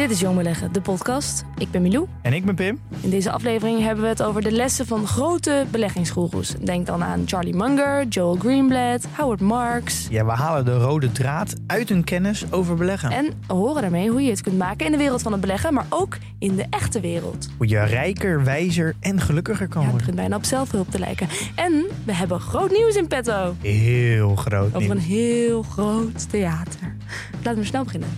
Dit is Jong Beleggen, de podcast. Ik ben Milou. En ik ben Pim. In deze aflevering hebben we het over de lessen van grote beleggingsgoeroes. Denk dan aan Charlie Munger, Joel Greenblatt, Howard Marks. Ja, we halen de rode draad uit hun kennis over beleggen. En horen daarmee hoe je het kunt maken in de wereld van het beleggen, maar ook in de echte wereld. Hoe je rijker, wijzer en gelukkiger kan Ja, het worden. begint bijna op zelfhulp te lijken. En we hebben groot nieuws in petto. Heel groot Over een nieuws. heel groot theater. Laten we snel beginnen.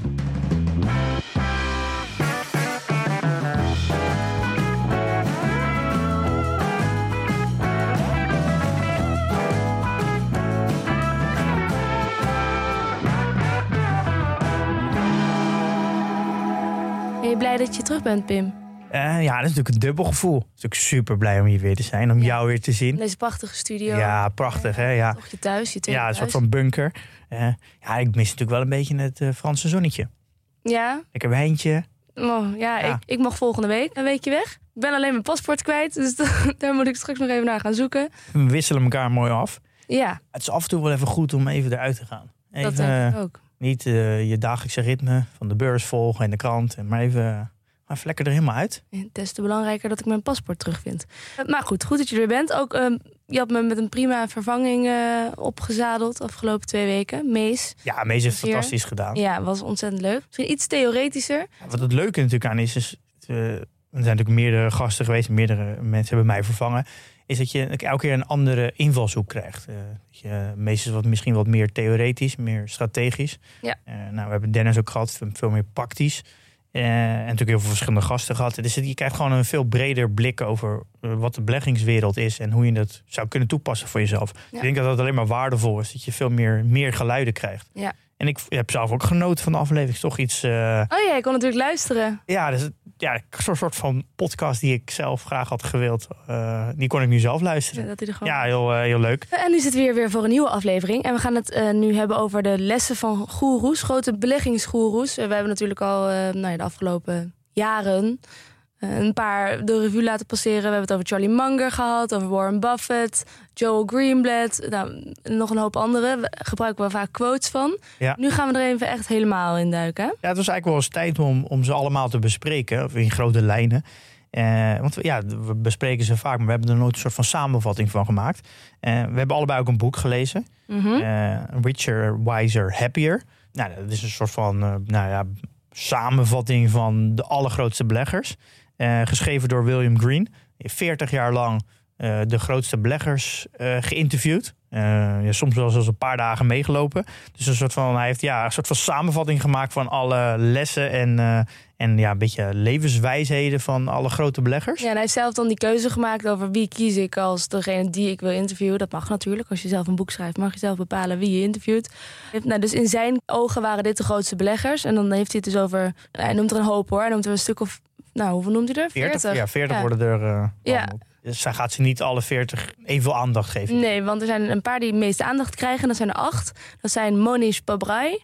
Je blij dat je terug bent, Pim? Eh, ja, dat is natuurlijk een dubbel gevoel. Ik ben natuurlijk super blij om hier weer te zijn, om Ja. jou weer te zien. Deze prachtige studio. Ja, prachtig hè. Ja, Toch je thuis, je tweede ja een soort van bunker. Eh, ja, ik mis natuurlijk wel een beetje het eh, Franse zonnetje. Ja, Lekker wijntje. Oh, ja, Ja. Ik, ik mag volgende week een weekje weg. Ik ben alleen mijn paspoort kwijt, dus daar moet ik straks nog even naar gaan zoeken. We wisselen elkaar mooi af. Ja, Het is af en toe wel even goed om even eruit te gaan. Even, dat denk ik ook. Niet eh, je dagelijkse ritme van de beurs volgen en de krant. en Maar even, maar even lekker er helemaal uit. Het is te belangrijker dat ik mijn paspoort terugvind. Eh, Maar goed, goed dat je er bent. Ook, ehm, je had me met een prima vervanging eh, opgezadeld afgelopen twee weken. Mees. Ja, Mees heeft Hier. fantastisch gedaan. Ja, was ontzettend leuk. Misschien iets theoretischer. Ja, Wat het leuke natuurlijk aan is, is eh, er zijn natuurlijk meerdere gasten geweest, meerdere mensen hebben mij vervangen, is dat je elke keer een andere invalshoek krijgt. Eh, je, meestal wat, misschien wat meer theoretisch, meer strategisch. Ja. Eh, nou, we hebben Dennis ook gehad, veel- meer praktisch. Eh, en natuurlijk heel veel verschillende gasten gehad. Dus je krijgt gewoon een veel breder blik over wat de beleggingswereld is en hoe je dat zou kunnen toepassen voor jezelf. Ja. Ik denk dat dat alleen maar waardevol is, dat je veel meer, meer geluiden krijgt. Ja. En ik heb zelf ook genoten van de aflevering. Toch iets. eh, Oh ja, ik kon natuurlijk luisteren. ja, dus, ja, een soort van podcast die ik zelf graag had gewild. eh, die kon ik nu zelf Ja, luisteren. dat er gewoon... Ja, heel, eh, heel leuk. En nu zitten we hier weer voor een nieuwe aflevering. En we gaan het nu hebben over de lessen van goeroes, grote beleggingsgoeroes. We hebben natuurlijk al nou ja, de afgelopen jaren een paar de revue laten passeren. We hebben het over Charlie Munger gehad, over Warren Buffett, Joel Greenblatt. Nou, nog een hoop andere. We gebruiken we vaak quotes van. Ja. Nu gaan we er even echt helemaal in duiken. hè? Ja, het was eigenlijk wel eens tijd om, om ze allemaal te bespreken. Of in grote lijnen. Eh, want we- ja, we bespreken ze vaak, maar we hebben er nooit een soort van samenvatting van gemaakt. Eh, we hebben allebei ook een boek gelezen. Eh, Richer, Wiser, Happier. Nou, dat is een soort van eh, nou ja, samenvatting van de allergrootste beleggers. Eh, geschreven door William Green. 40 jaar lang eh, de grootste beleggers eh, geïnterviewd. Ja, soms wel zelfs een paar dagen meegelopen. Dus een soort van, hij heeft ja, een soort van samenvatting gemaakt van alle lessen en, en ja, een beetje levenswijsheden van alle grote beleggers. Ja, en hij heeft zelf dan die keuze gemaakt over wie kies ik als degene die ik wil interviewen. Dat mag natuurlijk. Als je zelf een boek schrijft, mag je zelf bepalen wie je interviewt. Nou, dus in zijn ogen waren dit de grootste beleggers. En dan heeft hij het dus over. Hij noemt er een hoop hoor. Hij noemt er een stuk of. Nou, hoeveel noemt hij er? 40, ja, 40 Ja. worden er. eh, Ja. Dus zij gaat ze niet alle 40 evenveel aandacht geven. Nee, want er zijn een paar die meeste aandacht krijgen. Dat zijn er acht. Dat zijn Monish Pabrai,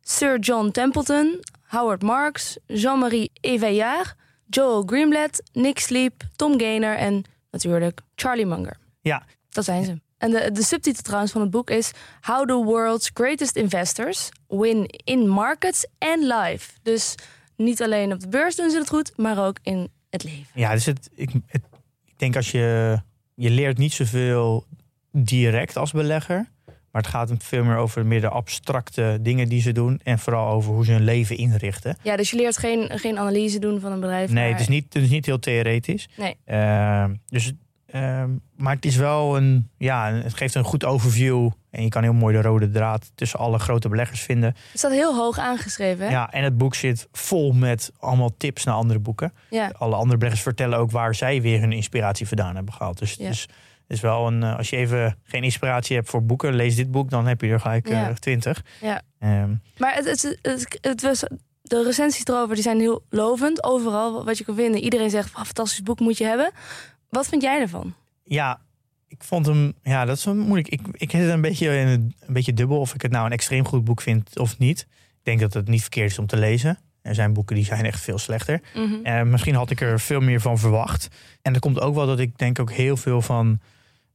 Sir John Templeton, Howard Marks, Jean-Marie Eveillard, Joel Greenblatt, Nick Sleep, Tom Gaynor en natuurlijk Charlie Munger. Ja. Dat zijn ze. En de, de subtitel trouwens van het boek is How the World's Greatest Investors Win in Markets and Life. Dus niet alleen op de beurs doen ze het goed, maar ook in het leven. Ja, dus het, ik, het, ik denk als je. Je leert niet zoveel direct als belegger. Maar het gaat hem veel meer over meer de abstracte dingen die ze doen. En vooral over hoe ze hun leven inrichten. Ja, dus je leert geen, geen analyse doen van een bedrijf. Nee, maar- het is niet, het is niet heel theoretisch. Nee. Eh, dus Ehm, maar het is wel een, ja, het geeft een goed overview. En je kan heel mooi de rode draad tussen alle grote beleggers vinden. Het staat heel hoog aangeschreven. Hè? Ja, en het boek zit vol met allemaal tips naar andere boeken. Ja. Alle andere beleggers vertellen ook waar zij weer hun inspiratie vandaan hebben gehaald. Dus Ja. het is, wel een, eh, als je even geen inspiratie hebt voor boeken, lees dit boek, dan heb je er gelijk eh, Ja. twintig. Ja. Ehm, Maar het, het, het, het was, de recensies erover die zijn heel lovend. Overal wat je kan vinden. Iedereen zegt, "Wauw, fantastisch boek moet je hebben. Wat vind jij ervan? ja, ik vond hem, ja, dat is wel moeilijk. Ik, ik zit een beetje, in een, een beetje dubbel of ik het nou een extreem goed boek vind of niet. Ik denk dat het niet verkeerd is om te lezen. Er zijn boeken die zijn echt veel slechter. Eh, misschien had ik er veel meer van verwacht. En dat komt ook wel dat ik denk ook heel veel van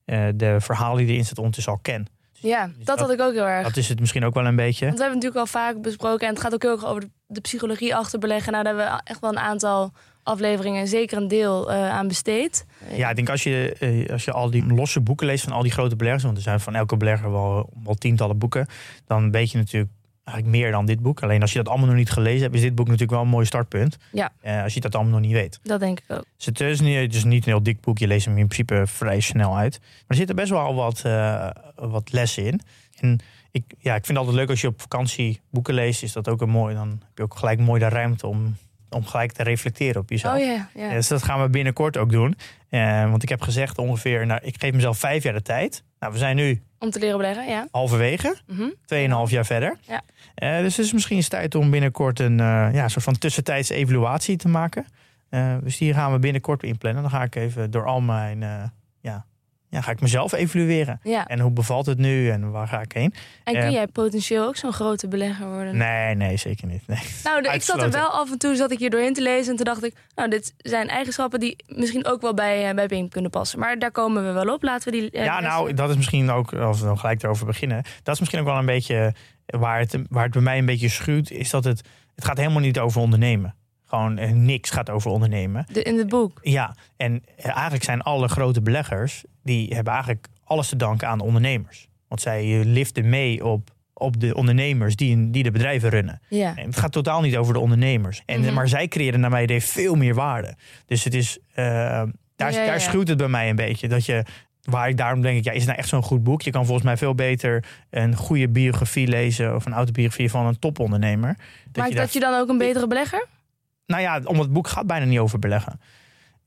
eh, de verhalen die erin zitten ondertussen al ken. Ja, Dus dat had ik ook heel erg. Dat is het misschien ook wel een beetje. Want we hebben natuurlijk al vaak besproken. En het gaat ook heel erg over de, de psychologie achter beleggen. Nou, daar hebben we echt wel een aantal afleveringen, zeker een deel, eh, aan besteed. Ja, ik denk als je, eh, als je al die losse boeken leest van al die grote beleggers, want er zijn van elke belegger wel, wel tientallen boeken, dan weet je natuurlijk eigenlijk meer dan dit boek. Alleen als je dat allemaal nog niet gelezen hebt, is dit boek natuurlijk wel een mooi startpunt. Ja. Eh, als je dat allemaal nog niet weet. Dat denk ik ook. Dus het is niet, het is niet een heel dik boek. Je leest hem in principe vrij snel uit. Maar er zitten best wel wat, eh, wat lessen in. En ik, ja, ik vind het altijd leuk als je op vakantie boeken leest. Is dat ook een mooi. Dan heb je ook gelijk mooi de ruimte om, om gelijk te reflecteren op jezelf. Oh. Ja, dus dat gaan we binnenkort ook doen. Eh, want ik heb gezegd ongeveer, nou, ik geef mezelf vijf jaar de tijd. Nou, we zijn nu Om te leren beleggen, ja. halverwege, Mhm. 2,5 jaar verder. Ja. Eh, dus het is misschien eens tijd om binnenkort een eh, ja, soort van tussentijds evaluatie te maken. Eh, dus die gaan we binnenkort inplannen. Dan ga ik even door al mijn, eh, ja, ga ik mezelf evalueren. ja. En hoe bevalt het nu en waar ga ik heen? En kun eh, jij potentieel ook zo'n grote belegger worden? Nee, nee, zeker niet. Nee. Nou, de- ik zat er wel af en toe zat ik hier doorheen te lezen. En toen dacht ik, nou, dit zijn eigenschappen die misschien ook wel bij, eh, bij Pim kunnen passen. Maar daar komen we wel op. Laten we die. eh, Ja, nou, dat is misschien ook, als we dan gelijk erover beginnen, dat is misschien ook wel een beetje waar het, waar het bij mij een beetje schuurt, is dat het, het gaat helemaal niet over ondernemen. Gewoon eh, niks gaat over ondernemen. de, in het boek. Ja, en eh, eigenlijk zijn alle grote beleggers, die hebben eigenlijk alles te danken aan de ondernemers. Want zij eh, liften mee op, op de ondernemers die, die de bedrijven runnen. Ja. En het gaat totaal niet over de ondernemers. En, Mhm. Maar zij creëren naar mijn idee veel meer waarde. Dus het is, daar, Ja, ja, daar schuwt het bij mij een beetje. Dat je, waar ik daarom denk ik, ja, is het nou echt zo'n goed boek? Je kan volgens mij veel beter een goede biografie lezen of een autobiografie van een topondernemer. Dat Maakt dat je dan ook een betere belegger? Nou ja, omdat het boek gaat bijna niet over beleggen.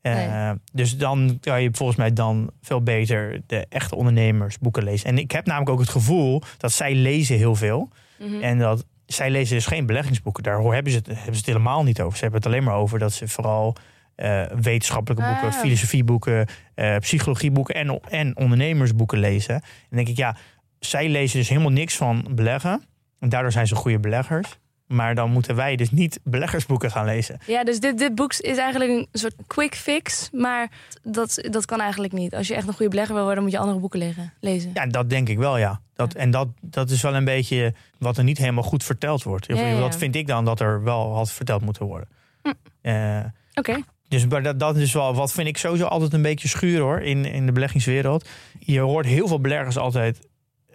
Eh, Nee. Dus dan kan je volgens mij dan veel beter de echte ondernemers boeken lezen. En ik heb namelijk ook het gevoel dat zij lezen heel veel. Mhm. En dat zij lezen dus geen beleggingsboeken. Daar hebben ze, het, hebben ze het helemaal niet over. Ze hebben het alleen maar over dat ze vooral eh, wetenschappelijke boeken, Ah. filosofieboeken, eh, psychologieboeken en, en ondernemersboeken lezen. En dan denk ik, ja, zij lezen dus helemaal niks van beleggen. En daardoor zijn ze goede beleggers. Maar dan moeten wij dus niet beleggersboeken gaan lezen. Ja, dus dit, dit boek is eigenlijk een soort quick fix. Maar dat, dat kan eigenlijk niet. Als je echt een goede belegger wil worden, moet je andere boeken leggen, lezen. Ja, dat denk ik wel, ja. Dat, En dat, dat is wel een beetje wat er niet helemaal goed verteld wordt. Ja, ja, ja. Dat vind ik dan dat er wel had verteld moeten worden. Hm. Eh, Oké. dus maar dat, dat is wel, wat vind ik sowieso altijd een beetje schuur hoor, in, in de beleggingswereld. Je hoort heel veel beleggers altijd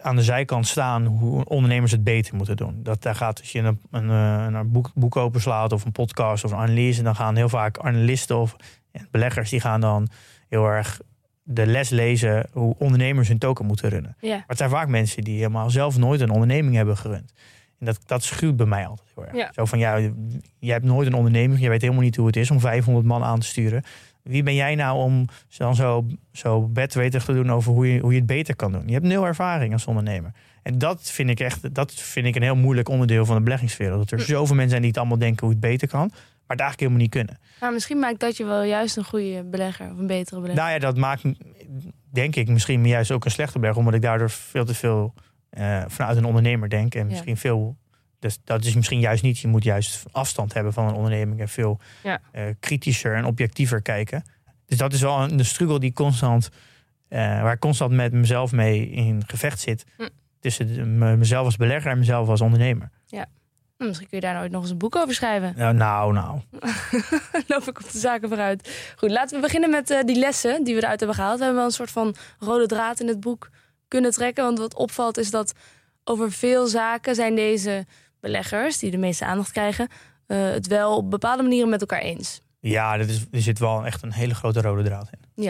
aan de zijkant staan hoe ondernemers het beter moeten doen. Dat daar gaat, als je een, een, eh, een boek, boek openslaat of een podcast of een analyse, dan gaan heel vaak analisten of beleggers die gaan dan heel erg de les lezen hoe ondernemers hun token moeten runnen. Ja. Maar het zijn vaak mensen die helemaal zelf nooit een onderneming hebben gerund. En dat, dat schuwt bij mij altijd heel erg. Ja. Zo van, ja, je hebt nooit een onderneming. Je weet helemaal niet hoe het is om 500 man aan te sturen. Wie ben jij nou om dan zo, zo te doen over hoe je, hoe je het beter kan doen? Je hebt nul ervaring als ondernemer. En dat vind ik echt dat vind ik een heel moeilijk onderdeel van de beleggingswereld. Dat er zoveel mensen zijn die het allemaal denken hoe het beter kan. Maar het eigenlijk helemaal niet kunnen. Nou, misschien maakt dat je wel juist een goede belegger of een betere belegger. Nou ja, dat maakt denk ik misschien juist ook een slechte belegger. Omdat ik daardoor veel te veel eh, vanuit een ondernemer denk. En misschien veel. Dus dat is misschien juist niet. Je moet juist afstand hebben van een onderneming. En veel Ja. eh, kritischer en objectiever kijken. Dus dat is wel een, een struggle die constant. eh, waar ik constant met mezelf mee in gevecht zit. Hm. Tussen de- me- mezelf als belegger en mezelf als ondernemer. Nou, misschien kun je daar nooit nog eens een boek over schrijven. Nou, nou. nou. loop ik op de zaken vooruit. Goed, laten we beginnen met eh, die lessen die we eruit hebben gehaald. We hebben wel een soort van rode draad in het boek kunnen trekken. Want wat opvalt is dat over veel zaken zijn deze beleggers, die de meeste aandacht krijgen, eh, het wel op bepaalde manieren met elkaar eens. Ja, er, is, er zit wel echt een hele grote rode draad in.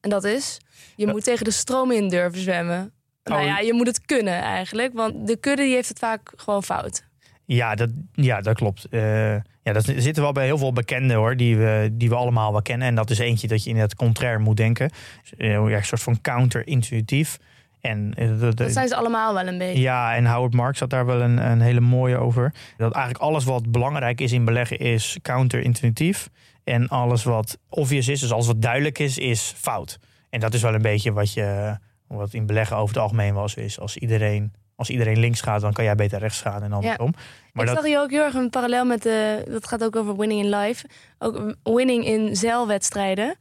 En dat is, je moet tegen de stroom in durven zwemmen. Nou Oh. ja, je moet het kunnen eigenlijk. Want de kudde die heeft het vaak gewoon fout. Ja, dat, ja, dat klopt. Eh, ja, dat zitten wel bij heel veel bekenden hoor, die we, die we allemaal wel kennen. En dat is eentje dat je in het contrair moet denken. Dus, eh, ja, een soort van counter-intuïtief. En, eh, Dat zijn ze allemaal wel een beetje. ja, en Howard Marks had daar wel een, een hele mooie over. Dat eigenlijk alles wat belangrijk is in beleggen is counter-intuïtief. En alles wat obvious is, dus alles wat duidelijk is, is fout. En dat is wel een beetje wat, je, wat in beleggen over het algemeen was. Is als iedereen, als iedereen links gaat, dan kan jij beter rechts gaan en andersom. Maar ik dat, zag hier ook heel erg een parallel met de. Dat gaat ook over winning in life. Ook winning in zeilwedstrijden.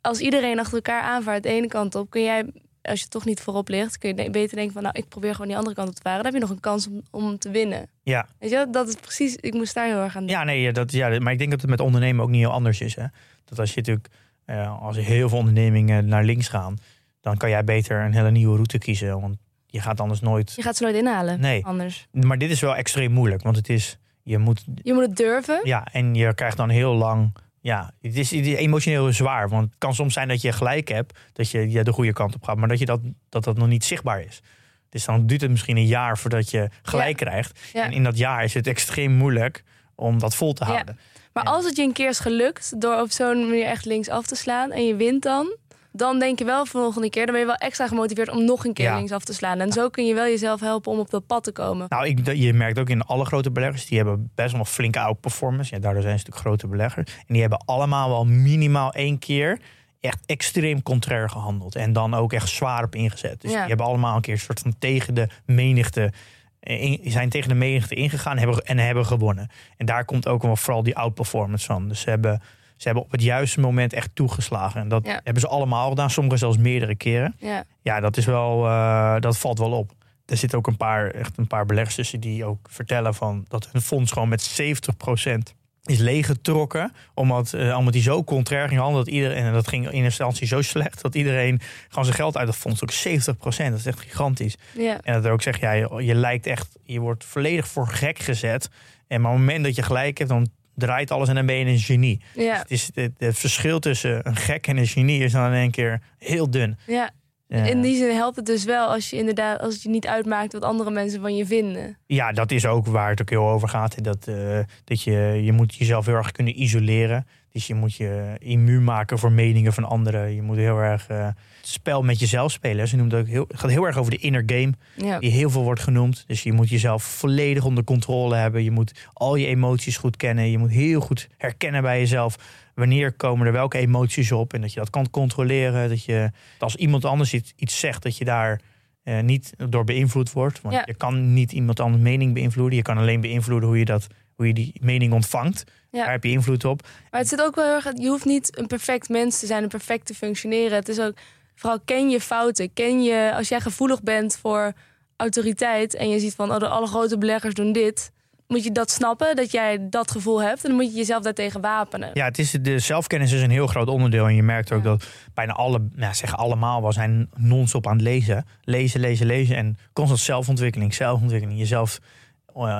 Als iedereen achter elkaar aanvaart de ene kant op, kun jij, als je toch niet voorop ligt, kun je beter denken van nou, ik probeer gewoon die andere kant op te varen. Dan heb je nog een kans om, om te winnen. ja, Weet je, dat is precies. Ik moest daar heel erg aan. Ja, nee, dat, ja, maar ik denk dat het met ondernemen ook niet heel anders is. Hè? Dat als je natuurlijk, eh, als heel veel ondernemingen naar links gaan, dan kan jij beter een hele nieuwe route kiezen. Want je gaat anders nooit. Je gaat ze nooit inhalen. Nee. Anders. Maar dit is wel extreem moeilijk, want het is, je moet, Je moet het durven. ja, en je krijgt dan heel lang. Ja, het is, emotioneel zwaar. Want het kan soms zijn dat je gelijk hebt, dat je, je de goede kant op gaat, maar dat, je dat, dat dat nog niet zichtbaar is. Dus dan duurt het misschien een jaar voordat je gelijk krijgt. Ja. En in dat jaar is het extreem moeilijk om dat vol te Ja. houden. Maar Ja. als het je een keer is gelukt door op zo'n manier echt links af te slaan en je wint dan, dan denk je wel volgende keer, dan ben je wel extra gemotiveerd om nog een keer Ja. links af te slaan. En zo kun je wel jezelf helpen om op dat pad te komen. Nou, ik, je merkt ook in alle grote beleggers, die hebben best wel flinke outperformance. Ja, daardoor zijn ze natuurlijk grote beleggers. En die hebben allemaal wel minimaal één keer echt extreem contrair gehandeld. En dan ook echt zwaar op ingezet. Dus Ja. die hebben allemaal een keer een soort van tegen de menigte. eh, zijn tegen de menigte ingegaan hebben, en hebben gewonnen. En daar komt ook wel vooral die outperformance van. Dus ze hebben, ze hebben op het juiste moment echt toegeslagen. En dat Ja. hebben ze allemaal gedaan, sommigen zelfs meerdere keren. Ja. Ja, dat is wel, eh, dat valt wel op. Er zitten ook een paar, echt een paar beleggers tussen die ook vertellen van dat hun fonds gewoon met 70% is leeggetrokken. Omdat, eh, omdat die zo contrair ging handelen dat iedereen, en dat ging in instantie zo slecht, dat iedereen gewoon zijn geld uit het fonds trok. 70%, dat is echt gigantisch. Ja. En dat er ook zegt, ja, je, je lijkt echt, je wordt volledig voor gek gezet. En maar op het moment dat je gelijk hebt, dan draait alles en dan ben je een genie. Ja. Het, is, het, het verschil tussen een gek en een genie is dan in één keer heel dun. ja. In die zin helpt het dus wel als je inderdaad, als het je niet uitmaakt wat andere mensen van je vinden. Ja, dat is ook waar het ook heel over gaat. Dat, eh, dat je, je moet jezelf heel erg kunnen isoleren. Dus je moet je immuun maken voor meningen van anderen. Je moet heel erg eh, het spel met jezelf spelen. Ze noemt ook heel, het gaat heel erg over de inner game, Ja. die heel veel wordt genoemd. Dus je moet jezelf volledig onder controle hebben. Je moet al je emoties goed kennen. Je moet heel goed herkennen bij jezelf wanneer komen er welke emoties op. En dat je dat kan controleren. Dat je als iemand anders iets, iets zegt, dat je daar eh, niet door beïnvloed wordt. Want Ja. je kan niet iemand anders mening beïnvloeden. Je kan alleen beïnvloeden hoe je, dat, hoe je die mening ontvangt. Ja. Daar heb je invloed op. Maar het zit ook wel heel erg. Je hoeft niet een perfect mens te zijn, een perfect te functioneren. Het is ook vooral ken je fouten. Ken je als jij gevoelig bent voor autoriteit en je ziet van oh, de alle grote beleggers doen dit. Moet je dat snappen, dat jij dat gevoel hebt. En dan moet je jezelf daartegen wapenen. Ja, het is, de zelfkennis is een heel groot onderdeel. En je merkt ook Ja. dat bijna alle, nou, zeggen allemaal, we zijn non-stop aan het lezen. Lezen, lezen, lezen. En constant zelfontwikkeling, zelfontwikkeling. Jezelf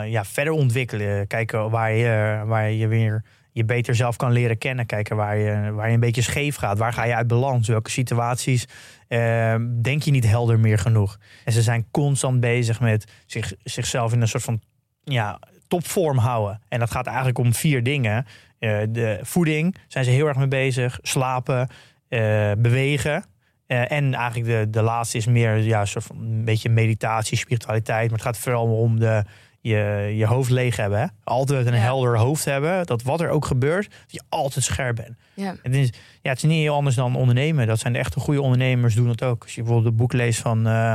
ja, verder ontwikkelen. Kijken waar je, waar je weer je beter zelf kan leren kennen. Kijken waar je, waar je een beetje scheef gaat. Waar ga je uit balans? Welke situaties eh, denk je niet helder meer genoeg? En ze zijn constant bezig met zich, zichzelf in een soort van ja, topvorm houden. En dat gaat eigenlijk om vier dingen. Eh, de voeding zijn ze heel erg mee bezig. Slapen, eh, bewegen. Eh, en eigenlijk de, de laatste is meer ja, soort van een beetje meditatie, spiritualiteit. Maar het gaat vooral om de, je, je hoofd leeg hebben. Hè? Altijd een Ja. helder hoofd hebben. Dat wat er ook gebeurt, dat je altijd scherp bent. Ja. Het is, ja, het is niet heel anders dan ondernemen. Dat zijn de echte goede ondernemers doen dat ook. Als je bijvoorbeeld het boek leest van eh,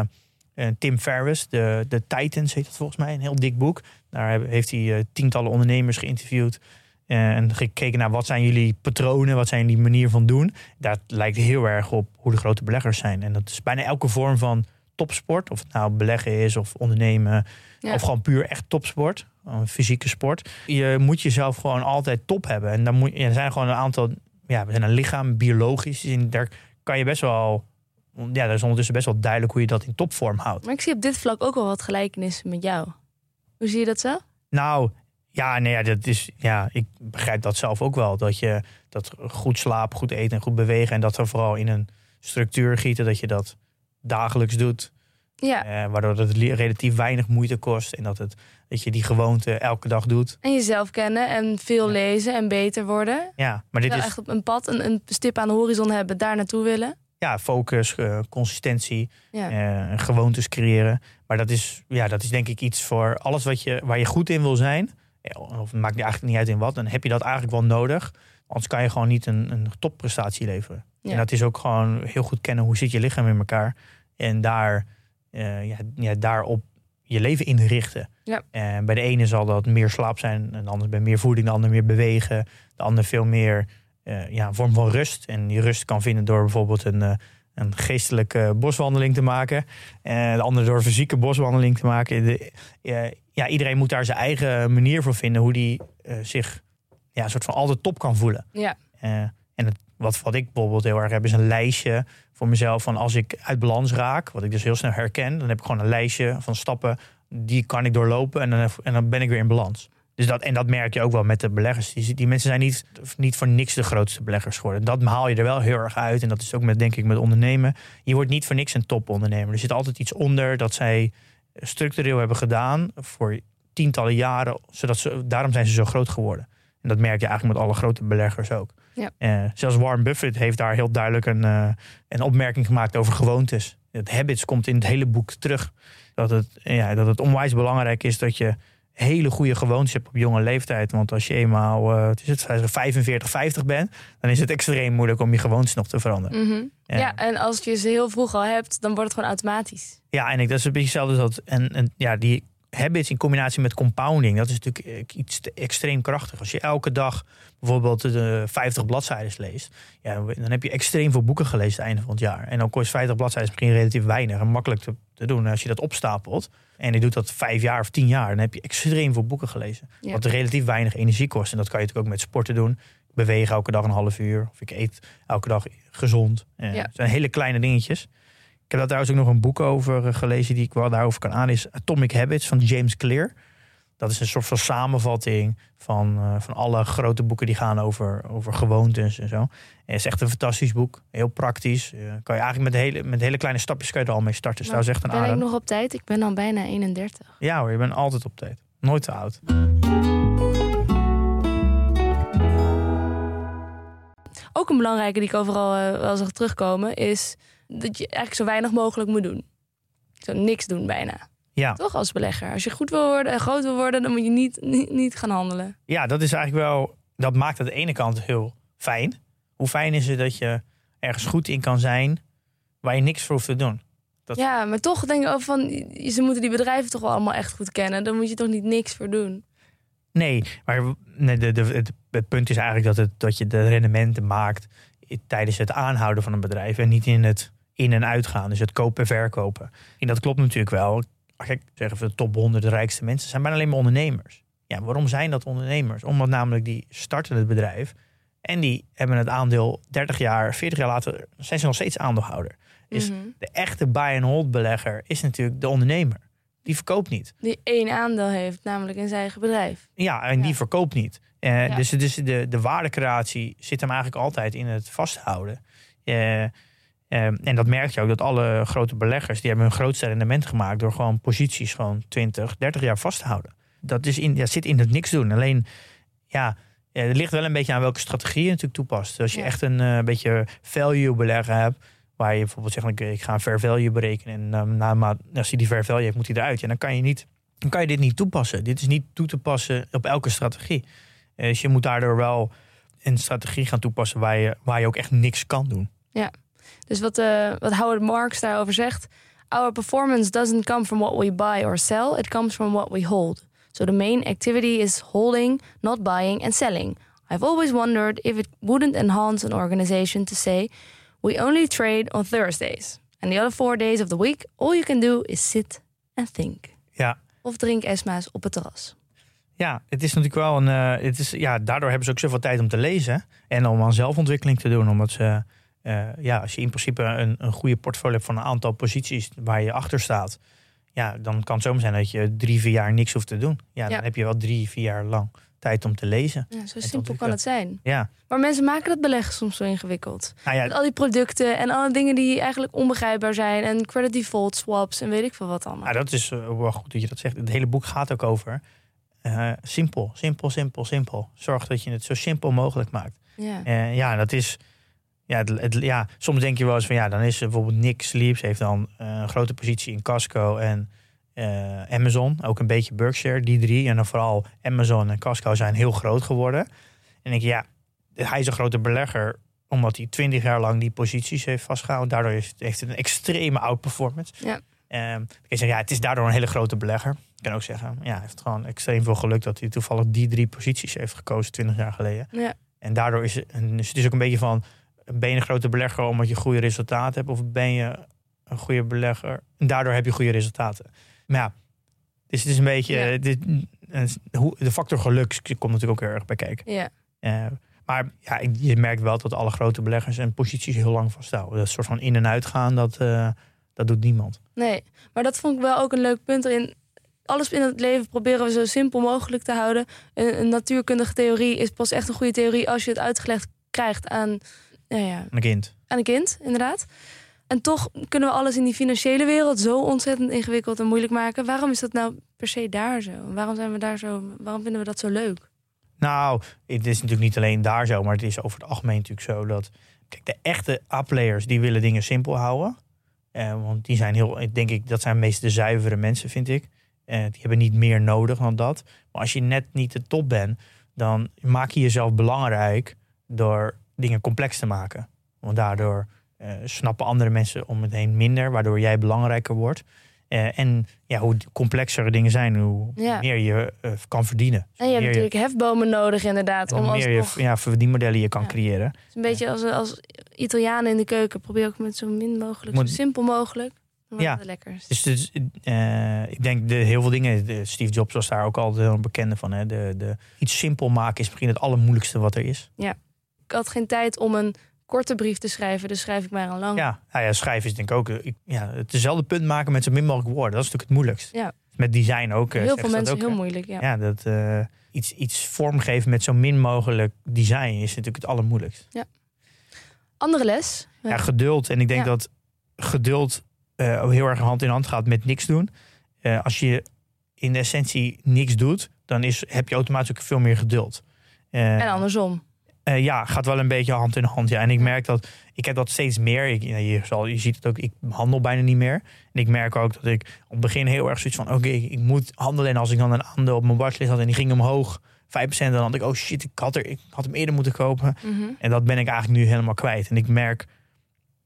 Tim Ferriss, de, de Titans heet het volgens mij. Een heel dik boek. Daar heeft hij eh, tientallen ondernemers geïnterviewd. en gekeken naar wat zijn jullie patronen, wat zijn jullie manier van doen. Dat lijkt heel erg op hoe de grote beleggers zijn. En dat is bijna elke vorm van topsport. Of het nou beleggen is of ondernemen. Ja. Of gewoon puur echt topsport. Een fysieke sport. Je moet jezelf gewoon altijd top hebben. En dan moet, er zijn gewoon een aantal... Ja, we zijn een lichaam, biologisch. En daar kan je best wel... Ja, dat is ondertussen best wel duidelijk hoe je dat in topvorm houdt. Maar ik zie op dit vlak ook wel wat gelijkenissen met jou. Hoe zie je dat zo? Nou, ja, nee, ja, dat is, ja, ik begrijp dat zelf ook wel. Dat je dat goed slapen, goed eten en goed bewegen. En dat er vooral in een structuur gieten, dat je dat dagelijks doet. Ja. Eh, waardoor het relatief weinig moeite kost. En dat, het, dat je die gewoonte elke dag doet. En jezelf kennen en veel Ja. lezen en beter worden. Ja, maar dit Wel is echt op een pad, een, een stip aan de horizon hebben, daar naartoe willen. ja, focus, eh, consistentie, Ja. eh, gewoontes creëren. Maar dat is, ja, dat is denk ik iets voor alles wat je, waar je goed in wil zijn. Of het maakt eigenlijk niet uit in wat. Dan heb je dat eigenlijk wel nodig. Anders kan je gewoon niet een, een topprestatie leveren. Ja. En dat is ook gewoon heel goed kennen hoe zit je lichaam in elkaar. En daar, eh, ja, ja, daarop je leven inrichten. Ja. En bij de ene zal dat meer slaap zijn. En de ander bij meer voeding. De ander meer bewegen. De ander veel meer eh, ja, een vorm van rust. En die rust kan vinden door bijvoorbeeld een, eh, een geestelijke boswandeling te maken. En de ander door een fysieke boswandeling te maken. De, ja, iedereen moet daar zijn eigen manier voor vinden. Hoe die zich ja, een soort van altijd top kan voelen. Ja. Eh, en het, wat, wat ik bijvoorbeeld heel erg heb, is een lijstje voor mezelf van als ik uit balans raak, wat ik dus heel snel herken, dan heb ik gewoon een lijstje van stappen die kan ik doorlopen en dan, en dan ben ik weer in balans. Dus dat, en dat merk je ook wel met de beleggers. Die, die mensen zijn niet, niet voor niks de grootste beleggers geworden. Dat haal je er wel heel erg uit. En dat is ook met, denk ik, met ondernemen. Je wordt niet voor niks een topondernemer. Er zit altijd iets onder dat zij structureel hebben gedaan voor tientallen jaren. Zodat ze, daarom zijn ze zo groot geworden. En dat merk je eigenlijk met alle grote beleggers ook. Ja. Eh, zelfs Warren Buffett heeft daar heel duidelijk een, eh, een opmerking gemaakt over gewoontes. Het habits komt in het hele boek terug. Dat het, ja, dat het onwijs belangrijk is dat je hele goede gewoontes hebt op jonge leeftijd. Want als je eenmaal is het, 45, 50 bent, dan is het extreem moeilijk om je gewoontes nog te veranderen. Mhm. Ja. ja, en als je ze heel vroeg al hebt, dan wordt het gewoon automatisch. Ja, en ik, dat is een beetje hetzelfde als dat. En, en ja, die habits in combinatie met compounding, dat is natuurlijk eh, iets extreem krachtig. Als je elke dag bijvoorbeeld de 50 bladzijden leest, ja, dan heb je extreem veel boeken gelezen het einde van het jaar. En dan kost 50 bladzijden misschien relatief weinig en makkelijk te, te doen. En als je dat opstapelt en je doet dat vijf jaar of tien jaar, dan heb je extreem veel boeken gelezen. Ja. Wat relatief weinig energie kost. En dat kan je natuurlijk ook met sporten doen. Ik beweeg elke dag een half uur. Of ik eet elke dag gezond. Eh, Ja. Het zijn hele kleine dingetjes. Ik heb daar trouwens ook nog een boek over eh, gelezen die ik wel daarover kan aan. Is Atomic Habits van James Clear. Dat is een soort van samenvatting van, eh, van alle grote boeken die gaan over, over gewoontes en zo. En het is echt een fantastisch boek. Heel praktisch. Eh, kan je eigenlijk met hele, met hele kleine stapjes kan je er al mee starten. Dus echt een ben ik nog op tijd? Ik ben al bijna 31. Ja hoor, je bent altijd op tijd. Nooit te oud. Ook een belangrijke die ik overal wel zag terugkomen... is dat je eigenlijk zo weinig mogelijk moet doen. Zo niks doen bijna. Ja. Toch als belegger. Als je goed wil worden en groot wil worden... dan moet je niet, niet, niet gaan handelen. ja, dat is eigenlijk wel. Dat maakt aan de ene kant heel fijn. Hoe fijn is het dat je ergens goed in kan zijn waar je niks voor hoeft te doen? Dat- Ja, maar toch denk ik ook van... ze moeten die bedrijven toch wel allemaal echt goed kennen. Dan moet je toch niet niks voor doen. Nee, maar nee, de, de, het, het punt is eigenlijk dat, het, dat je de rendementen maakt tijdens het aanhouden van een bedrijf en niet in het in- en uitgaan. Dus het kopen en verkopen. En dat klopt natuurlijk wel. Kijk, zeggen we de top 100 de rijkste mensen zijn bijna alleen maar ondernemers. Ja, waarom zijn dat ondernemers? Omdat namelijk die starten het bedrijf en die hebben het aandeel 30 jaar, 40 jaar later zijn ze nog steeds aandeelhouder. Is- Mhm. De echte buy-and-hold belegger is natuurlijk de ondernemer. Die verkoopt niet. Die één aandeel heeft, namelijk in zijn eigen bedrijf. Ja, en Ja. die verkoopt niet. Eh, Ja. Dus, dus de, de waardecreatie zit hem eigenlijk altijd in het vasthouden. Eh, eh, en dat merk je ook, dat alle grote beleggers... die hebben hun grootste rendement gemaakt... door gewoon posities gewoon 20, 30 jaar vast te houden. Dat, is in, dat zit in het niks doen. Alleen, ja, het ligt wel een beetje aan welke strategie je natuurlijk toepast. Als je Ja. echt een eh, beetje value beleggen hebt... waar je bijvoorbeeld zegt, ik, ik ga een fair value berekenen... en um, na, maar als hij die fair value heeft, moet hij eruit. Ja, dan kan je niet dan kan je dit niet toepassen. Dit is niet toe te passen op elke strategie. Eh, Dus je moet daardoor wel een strategie gaan toepassen waar je, waar je ook echt niks kan doen. Dus wat, eh, wat Howard Marks daarover zegt... Our performance doesn't come from what we buy or sell. It comes from what we hold. So the main activity is holding, not buying and selling. I've always wondered if it wouldn't enhance an organization to say... We only trade on Thursdays. And the other four days of the week... all you can do is sit and think. Ja, Of drink Esma's op het terras. ja het is natuurlijk wel een. eh, het is, ja, daardoor hebben ze ook zoveel tijd om te lezen en om aan zelfontwikkeling te doen. Omdat ze, eh, ja, als je in principe een, een goede portfolio hebt van een aantal posities waar je achter staat, ja, dan kan het zomaar zijn dat je drie, vier jaar niks hoeft te doen. Ja, dan Ja. heb je wel drie, vier jaar lang tijd om te lezen. Ja, zo simpel kan het zijn. Ja, Maar mensen maken dat beleggen soms zo ingewikkeld. nou ja, Met al die producten en alle dingen die eigenlijk onbegrijpbaar zijn. En credit default swaps en weet ik veel wat allemaal. Nou, dat is eh, wel goed dat je dat zegt. Het hele boek gaat ook over eh, simpel, simpel, simpel, simpel. Zorg dat je het zo simpel mogelijk maakt. Ja. Eh, ja, dat is. Ja, het, het- ja, soms denk je wel eens van ja, dan is bijvoorbeeld Nick Sleeps heeft dan eh, een grote positie in Casco en eh, Amazon, ook een beetje Berkshire, die drie. En dan vooral Amazon en Casco zijn heel groot geworden. En dan denk je, ja, hij is een grote belegger omdat hij twintig jaar lang die posities heeft vastgehouden. Daardoor heeft, heeft het een extreme outperformance. Ja. Ehm, je zeggen, ja, het is daardoor een hele grote belegger. Je kan ook zeggen, ja, hij heeft gewoon extreem veel geluk dat hij toevallig die drie posities heeft gekozen twintig jaar geleden. Ja. En daardoor is het, dus het is ook een beetje van, ben je een grote belegger omdat je goede resultaten hebt? Of ben je een goede belegger en daardoor heb je goede resultaten? Maar ja, dus het is een beetje, Ja. dit, eh, de factor geluk komt natuurlijk ook heel erg bij kijken. ja. Eh, maar ja, je merkt wel dat alle grote beleggers en posities heel lang vasthouden. Dat soort van in en uitgaan, dat, eh, dat doet niemand. Nee, maar dat vond ik wel ook een leuk punt erin. Alles in het leven proberen we zo simpel mogelijk te houden. Een, een natuurkundige theorie is pas echt een goede theorie als je het uitgelegd krijgt aan, nou ja, Een kind. aan een kind, inderdaad. En toch kunnen we alles in die financiële wereld zo ontzettend ingewikkeld en moeilijk maken. Waarom is dat nou per se daar zo? Waarom zijn we daar zo? Waarom vinden we dat zo leuk? Nou, het is natuurlijk niet alleen daar zo, maar het is over het algemeen natuurlijk zo dat. Kijk, de echte A-players die willen dingen simpel houden. Eh, want die zijn heel, denk ik, dat zijn meest de zuivere mensen, vind ik. Eh, die hebben niet meer nodig dan dat. Maar als je net niet de top bent, dan maak je jezelf belangrijk door dingen complex te maken. Want daardoor eh, snappen andere mensen om het heen minder, waardoor jij belangrijker wordt. Eh, en ja, hoe complexere dingen zijn, hoe Ja. meer je eh, kan verdienen. En je hebt je- natuurlijk hefbomen nodig, inderdaad. en Om hoe meer je ja, verdienmodellen je kan Ja. creëren. Het is een beetje als, als Italianen in de keuken. Probeer ook met zo min mogelijk, Moet- zo simpel mogelijk. Ja. lekkerst. Dus, dus ik denk de, heel veel dingen, de, Steve Jobs was daar ook altijd heel bekende van. Hè? De, de, iets simpel maken is misschien het allermoeilijkste wat er is. Ik had geen tijd om een korte brief te schrijven, dus schrijf ik maar een lang. Ja, nou ja schrijven is denk ik ook eh, ik, ja, hetzelfde punt maken met zo min mogelijk woorden. Dat is natuurlijk het moeilijkst. Ja. Met design ook. eh, Heel veel mensen ook, heel hè? moeilijk. Ja. Ja, dat eh, iets, iets vormgeven met zo min mogelijk design is natuurlijk het allermoeilijkst. Andere les. Ja, geduld. En ik denk Ja. dat geduld ook heel erg hand in hand gaat met niks doen. Als je in de essentie niks doet, dan is, heb je automatisch ook veel meer geduld. En andersom. Eh, ja, gaat wel een beetje hand in hand. Ja. En ik merk dat, ik heb dat steeds meer. Ik, je, zal, je ziet het ook, ik handel bijna niet meer. En ik merk ook dat ik op het begin heel erg zoiets van, oké, ik, ik moet handelen. En als ik dan een aandeel op mijn watchlist had en die ging omhoog, 5%, dan had ik, oh shit, ik had, er, ik had hem eerder moeten kopen. Mhm. En dat ben ik eigenlijk nu helemaal kwijt. En ik merk,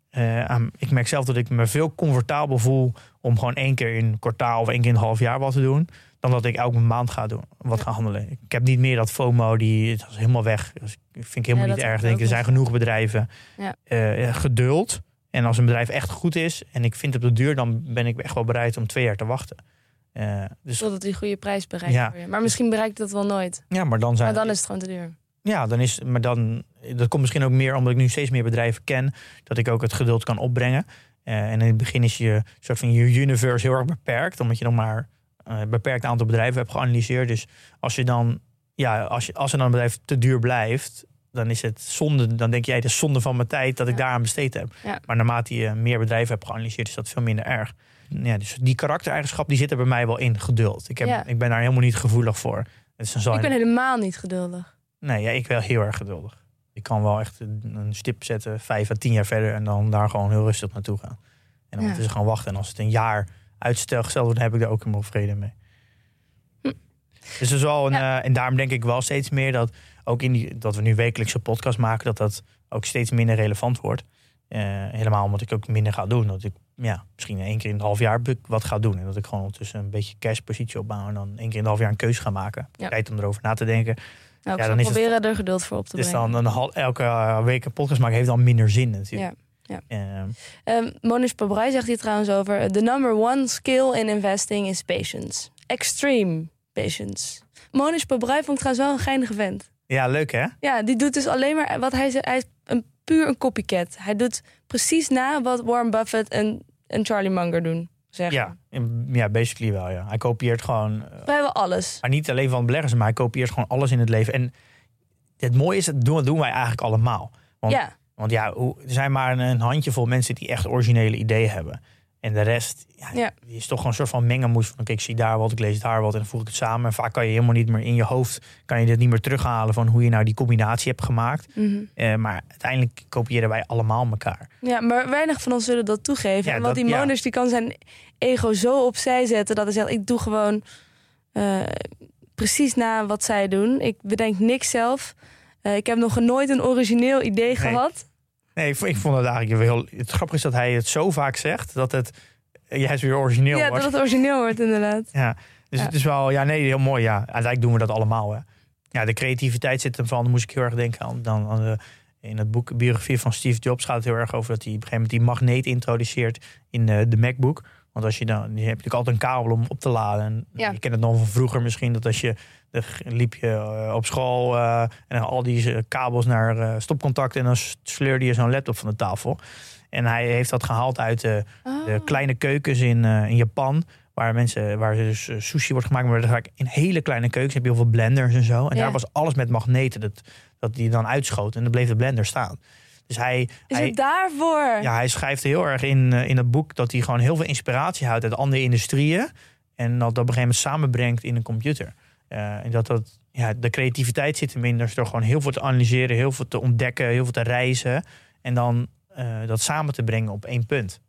eh, aan- ik merk zelf dat ik me veel comfortabel voel om gewoon één keer in een kwartaal of één keer in een half jaar wat te doen. Dan dat ik elke maand ga doen, wat ga handelen. Ik heb niet meer dat FOMO, die is helemaal weg. Dus ik vind ik helemaal Ja, niet erg. Denk, ik er zijn nog. genoeg bedrijven. Ja. Eh, geduld. En als een bedrijf echt goed is en ik vind het op de duur, dan ben ik echt wel bereid om twee jaar te wachten. Eh, dus Totdat die goede prijs bereikt Ja. Maar misschien bereikt dat wel nooit. ja, maar dan zijn Maar dan is het gewoon te duur. Ja, dan is, maar dan, dat komt misschien ook meer omdat ik nu steeds meer bedrijven ken, dat ik ook het geduld kan opbrengen. Eh, en in het begin is je soort van je universe heel erg beperkt, omdat je dan maar eh, een beperkt aantal bedrijven hebt geanalyseerd. Dus als je dan, ja, als, je, als er dan een bedrijf te duur blijft, dan is het zonde, dan denk jij, het is zonde van mijn tijd dat ik Ja. daaraan besteed heb. Maar naarmate je meer bedrijven hebt geanalyseerd, is dat veel minder erg. Ja, dus die karaktereigenschap die zit er bij mij wel in, geduld. Ik, heb, ik ben daar helemaal niet gevoelig voor. Dus dan zal Ik ben helemaal niet geduldig. Nee, ja, ik wel heel erg geduldig. Ik kan wel echt een stip zetten, vijf à tien jaar verder en dan daar gewoon heel rustig naartoe gaan. En dan Ja. moeten ze gewoon wachten. En als het een jaar uitstel gesteld wordt, dan heb ik daar ook helemaal vrede mee. Hm. Dus dat is wel een, Ja. eh, en daarom denk ik wel steeds meer dat ook in die, dat we nu wekelijkse podcast maken, dat dat ook steeds minder relevant wordt. Eh, helemaal omdat ik ook minder ga doen. Dat ik ja, misschien één keer in het half jaar wat ga doen. En dat ik gewoon ondertussen een beetje cashpositie opbouw. En dan één keer in het half jaar een keuze ga maken. Ja. Tijd om erover na te denken. Nou, Ja, dan is het- proberen er geduld voor op te Dus brengen. dan een hal, elke eh, week een podcast maken heeft dan minder zin natuurlijk. Ja, Ehm, Um, Monish Pabrai zegt hier trouwens over... The number one skill in investing is patience. Extreme patience. Monish Pabrai vond ik trouwens wel een geinige vent. Ja, leuk hè? Ja, die doet dus alleen maar wat hij zegt. Hij is een, puur een copycat. Hij doet precies na wat Warren Buffett en, en Charlie Munger doen. zeggen. Ja, ja, basically wel. Ja. Hij kopieert gewoon, eh, Vrijwel alles. maar niet alleen van beleggers, maar hij kopieert gewoon alles in het leven. En het mooie is, dat doen, doen wij eigenlijk allemaal. Want, Ja, want ja, er zijn maar een, een handjevol mensen die echt originele ideeën hebben. En de rest ja, Ja. die is toch gewoon een soort van mengelmoes van oké, ik zie daar wat, ik lees daar wat en dan voeg ik het samen. En vaak kan je helemaal niet meer in je hoofd, kan je dit niet meer terughalen van hoe je nou die combinatie hebt gemaakt. mhm. Eh, maar uiteindelijk kopiëren wij allemaal elkaar. ja, maar weinig van ons zullen dat toegeven. Ja, en want dat- die. Moners die kan zijn ego zo opzij zetten dat hij zegt: ik doe gewoon eh, precies na wat zij doen. Ik bedenk niks zelf. Eh, ik heb nog nooit een origineel idee gehad. Nee, ik, vond- ik vond het eigenlijk heel. Het grappige is dat hij het zo vaak zegt dat het eh, juist weer origineel Ja, wordt. dat het origineel wordt inderdaad. Ja, dus Ja. het is wel, ja, nee, heel mooi. Ja, uiteindelijk doen we dat allemaal. Hè. Ja, de creativiteit zit ervan. Dan moest ik heel erg denken aan, dan, aan de, in het boek biografie van Steve Jobs gaat het heel erg over dat hij op een gegeven moment die magneet introduceert in de, de MacBook. Want als je dan, je hebt natuurlijk altijd een kabel om op te laden. En Ja. Je kent het nog van vroeger misschien, dat als je liep je eh, op school eh, en al die eh, kabels naar eh, stopcontact en dan sleurde je zo'n laptop van de tafel. En hij heeft dat gehaald uit de, de Oh. kleine keukens in, in Japan. Waar mensen, waar dus sushi wordt gemaakt, maar vaak in hele kleine keukens heb je heel veel blenders en zo. En Ja. daar was alles met magneten dat, dat die dan uitschoot en dan bleef de blender staan. Dus hij, Is hij, het daarvoor? ja, hij schrijft heel erg in, eh, in het boek dat hij gewoon heel veel inspiratie houdt uit andere industrieën. En dat dat op een gegeven moment samenbrengt in een computer. Eh, en dat dat, ja, de creativiteit zit hem in. Dus door gewoon heel veel te analyseren, heel veel te ontdekken, heel veel te reizen. En dan eh, dat samen te brengen op één punt.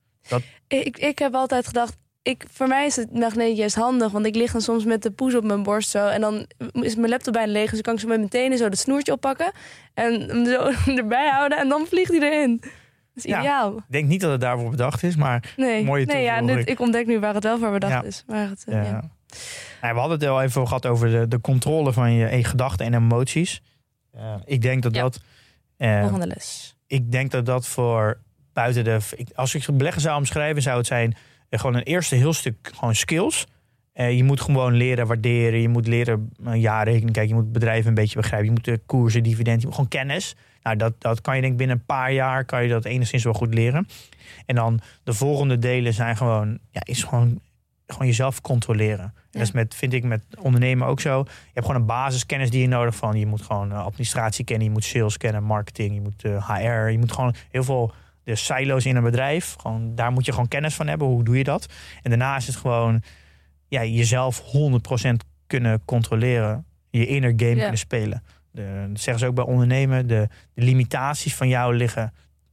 Ik, ik heb altijd gedacht, ik, voor mij is het magneet juist handig. Want ik lig dan soms met de poes op mijn borst zo. En dan is mijn laptop bijna leeg. Dus kan ik zo met mijn tenen zo dat snoertje oppakken. En hem zo erbij houden. En dan vliegt hij erin. Dat is Ja. ideaal. Ik denk niet dat het daarvoor bedacht is, maar Nee, Mooie nee ja, dit, ik ontdek nu waar het wel voor bedacht Ja. is. Waar het, eh, Ja. ja. Nou, we hadden het al even gehad over de, de controle van je gedachten en emoties. Eh, ik denk dat dat. eh, Volgende les. ik denk dat dat voor buiten de. ik- als ik beleggen zou omschrijven, zou het zijn gewoon een eerste heel stuk gewoon skills. Eh, je moet gewoon leren waarderen. Je moet leren uh, jaarrekening kijken. Je moet bedrijven een beetje begrijpen. Je moet de koersen, dividend. Je moet gewoon kennis. Nou, dat, dat kan je denk ik binnen een paar jaar kan je dat enigszins wel goed leren. En dan de volgende delen zijn gewoon, ja, is gewoon, gewoon jezelf controleren. En Dat is met, vind ik met ondernemen ook zo. Je hebt gewoon een basiskennis die je nodig van. Je moet gewoon eh, administratie kennen, je moet sales kennen, marketing, je moet eh, HR. Je moet gewoon heel veel de silo's in een bedrijf. Gewoon, daar moet je gewoon kennis van hebben. Hoe doe je dat? En daarna is het gewoon ja, jezelf 100% kunnen controleren. Je inner game Ja. kunnen spelen. De, dat zeggen ze ook bij ondernemen. De, de limitaties van jou liggen.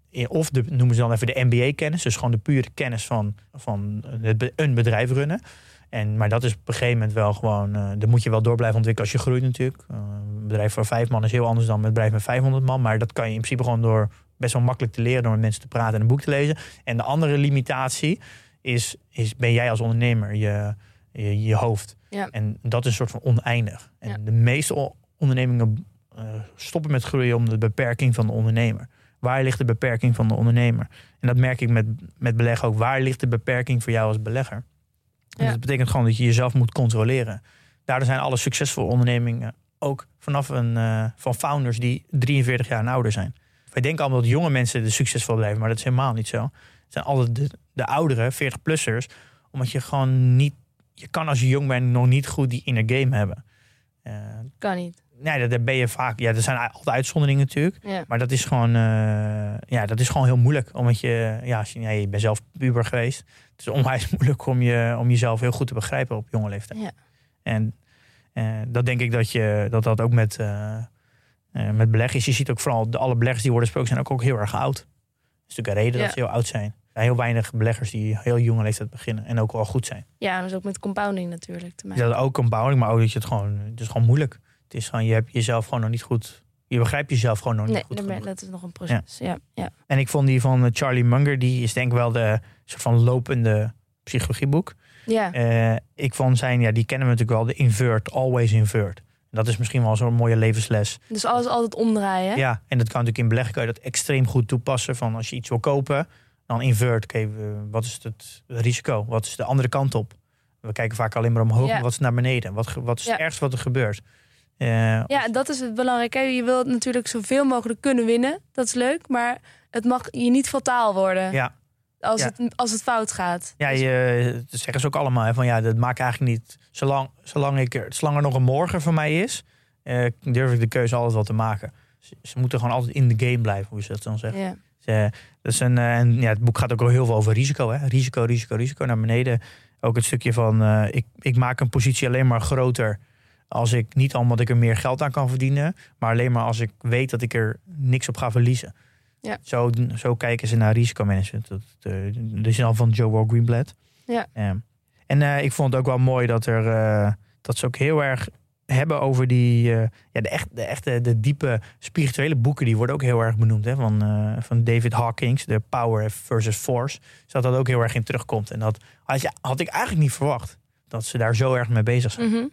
In, of de, noemen ze dan even de MBA-kennis. Dus gewoon de pure kennis van, van het, een bedrijf runnen. En, maar dat is op een gegeven moment wel gewoon. daar moet je wel door blijven ontwikkelen als je groeit, natuurlijk. Eh, een bedrijf voor vijf man is heel anders dan een bedrijf met 500 man. Maar dat kan je in principe gewoon door best wel makkelijk te leren. door met mensen te praten en een boek te lezen. En de andere limitatie is, is ben jij als ondernemer je, je, je hoofd. Ja. En dat is een soort van oneindig. En Ja. de meeste ondernemingen eh, stoppen met groeien om de beperking van de ondernemer. Waar ligt de beperking van de ondernemer? En dat merk ik met, met beleggen ook. Waar ligt de beperking voor jou als belegger? En Ja. Dat betekent gewoon dat je jezelf moet controleren. Daardoor zijn alle succesvolle ondernemingen ook vanaf een, eh, van founders die 43 jaar en ouder zijn. Wij denken allemaal dat jonge mensen de succesvol blijven, maar dat is helemaal niet zo. Het zijn altijd de, de oudere, 40-plussers, omdat je gewoon niet, je kan als je jong bent nog niet goed die inner game hebben. Eh, Kan niet. nee, dat ben je vaak. Ja, er zijn altijd uitzonderingen natuurlijk. Ja. Maar dat is gewoon, eh, ja, dat is gewoon heel moeilijk. Omdat je, ja, als je, ja, je bent zelf puber geweest. Het is onwijs moeilijk om, je, om jezelf heel goed te begrijpen op jonge leeftijd. Ja. En eh, dat denk ik dat, je, dat dat ook met, met beleggers. Je ziet ook vooral de alle beleggers die worden gesproken zijn ook, ook heel erg oud. Dat is natuurlijk een reden Ja. dat ze heel oud zijn. Er zijn heel weinig beleggers die heel jonge leeftijd beginnen en ook wel goed zijn. ja, dat is ook met compounding natuurlijk te maken. dat ook bouwing, maar ook dat je het gewoon, het is gewoon moeilijk. Het is gewoon, je hebt jezelf gewoon nog niet goed, je begrijpt jezelf gewoon nog niet Nee, goed ben- dat is nog een proces. Ja. Ja. En ik vond die van eh, Charlie Munger, die is denk ik wel de soort van lopende psychologieboek. Ja. Eh, ik vond zijn, ja, die kennen we natuurlijk wel, de invert, always invert. Dat is misschien wel zo'n mooie levensles. Dus alles altijd omdraaien. Ja, en dat kan natuurlijk in beleggen kan je dat extreem goed toepassen. Van als je iets wil kopen, dan invert. Oké, wat is het risico? Wat is de andere kant op? We kijken vaak alleen maar omhoog, Ja. maar wat is naar beneden? Wat, wat is Ja. het ergste wat er gebeurt? Eh, Ja, dat is het belangrijke. Je wilt natuurlijk zoveel mogelijk kunnen winnen. Dat is leuk, maar het mag je niet fataal worden. Ja, Als, Ja. het, als het fout gaat. Ja, je, dat zeggen ze ook allemaal. Hè, van ja, dat maakt eigenlijk niet. Zolang, zolang, ik er, zolang er nog een morgen voor mij is, eh, durf ik de keuze altijd wel te maken. Ze, ze moeten gewoon altijd in de game blijven, hoe ze dat dan zeggen. Ja. Eh, dat is een, eh, en ja, het boek gaat ook al heel veel over risico. Hè? Risico, risico, risico naar beneden. Ook het stukje van eh, ik, ik maak een positie alleen maar groter als ik niet omdat ik er meer geld aan kan verdienen, maar alleen maar als ik weet dat ik er niks op ga verliezen. Ja. Zo, zo kijken ze naar risicomanagement. Dat, eh, de zin al van Joe Wall Greenblatt. Ja. Eh, en eh, ik vond het ook wel mooi dat er eh, dat ze ook heel erg hebben over die eh, ja, de, echt, de echte de diepe spirituele boeken die worden ook heel erg benoemd hè, van, van David Hawkins, de Power versus Force. Dus dat dat ook heel erg in terugkomt. En dat had, je, had ik eigenlijk niet verwacht dat ze daar zo erg mee bezig zijn. Mhm.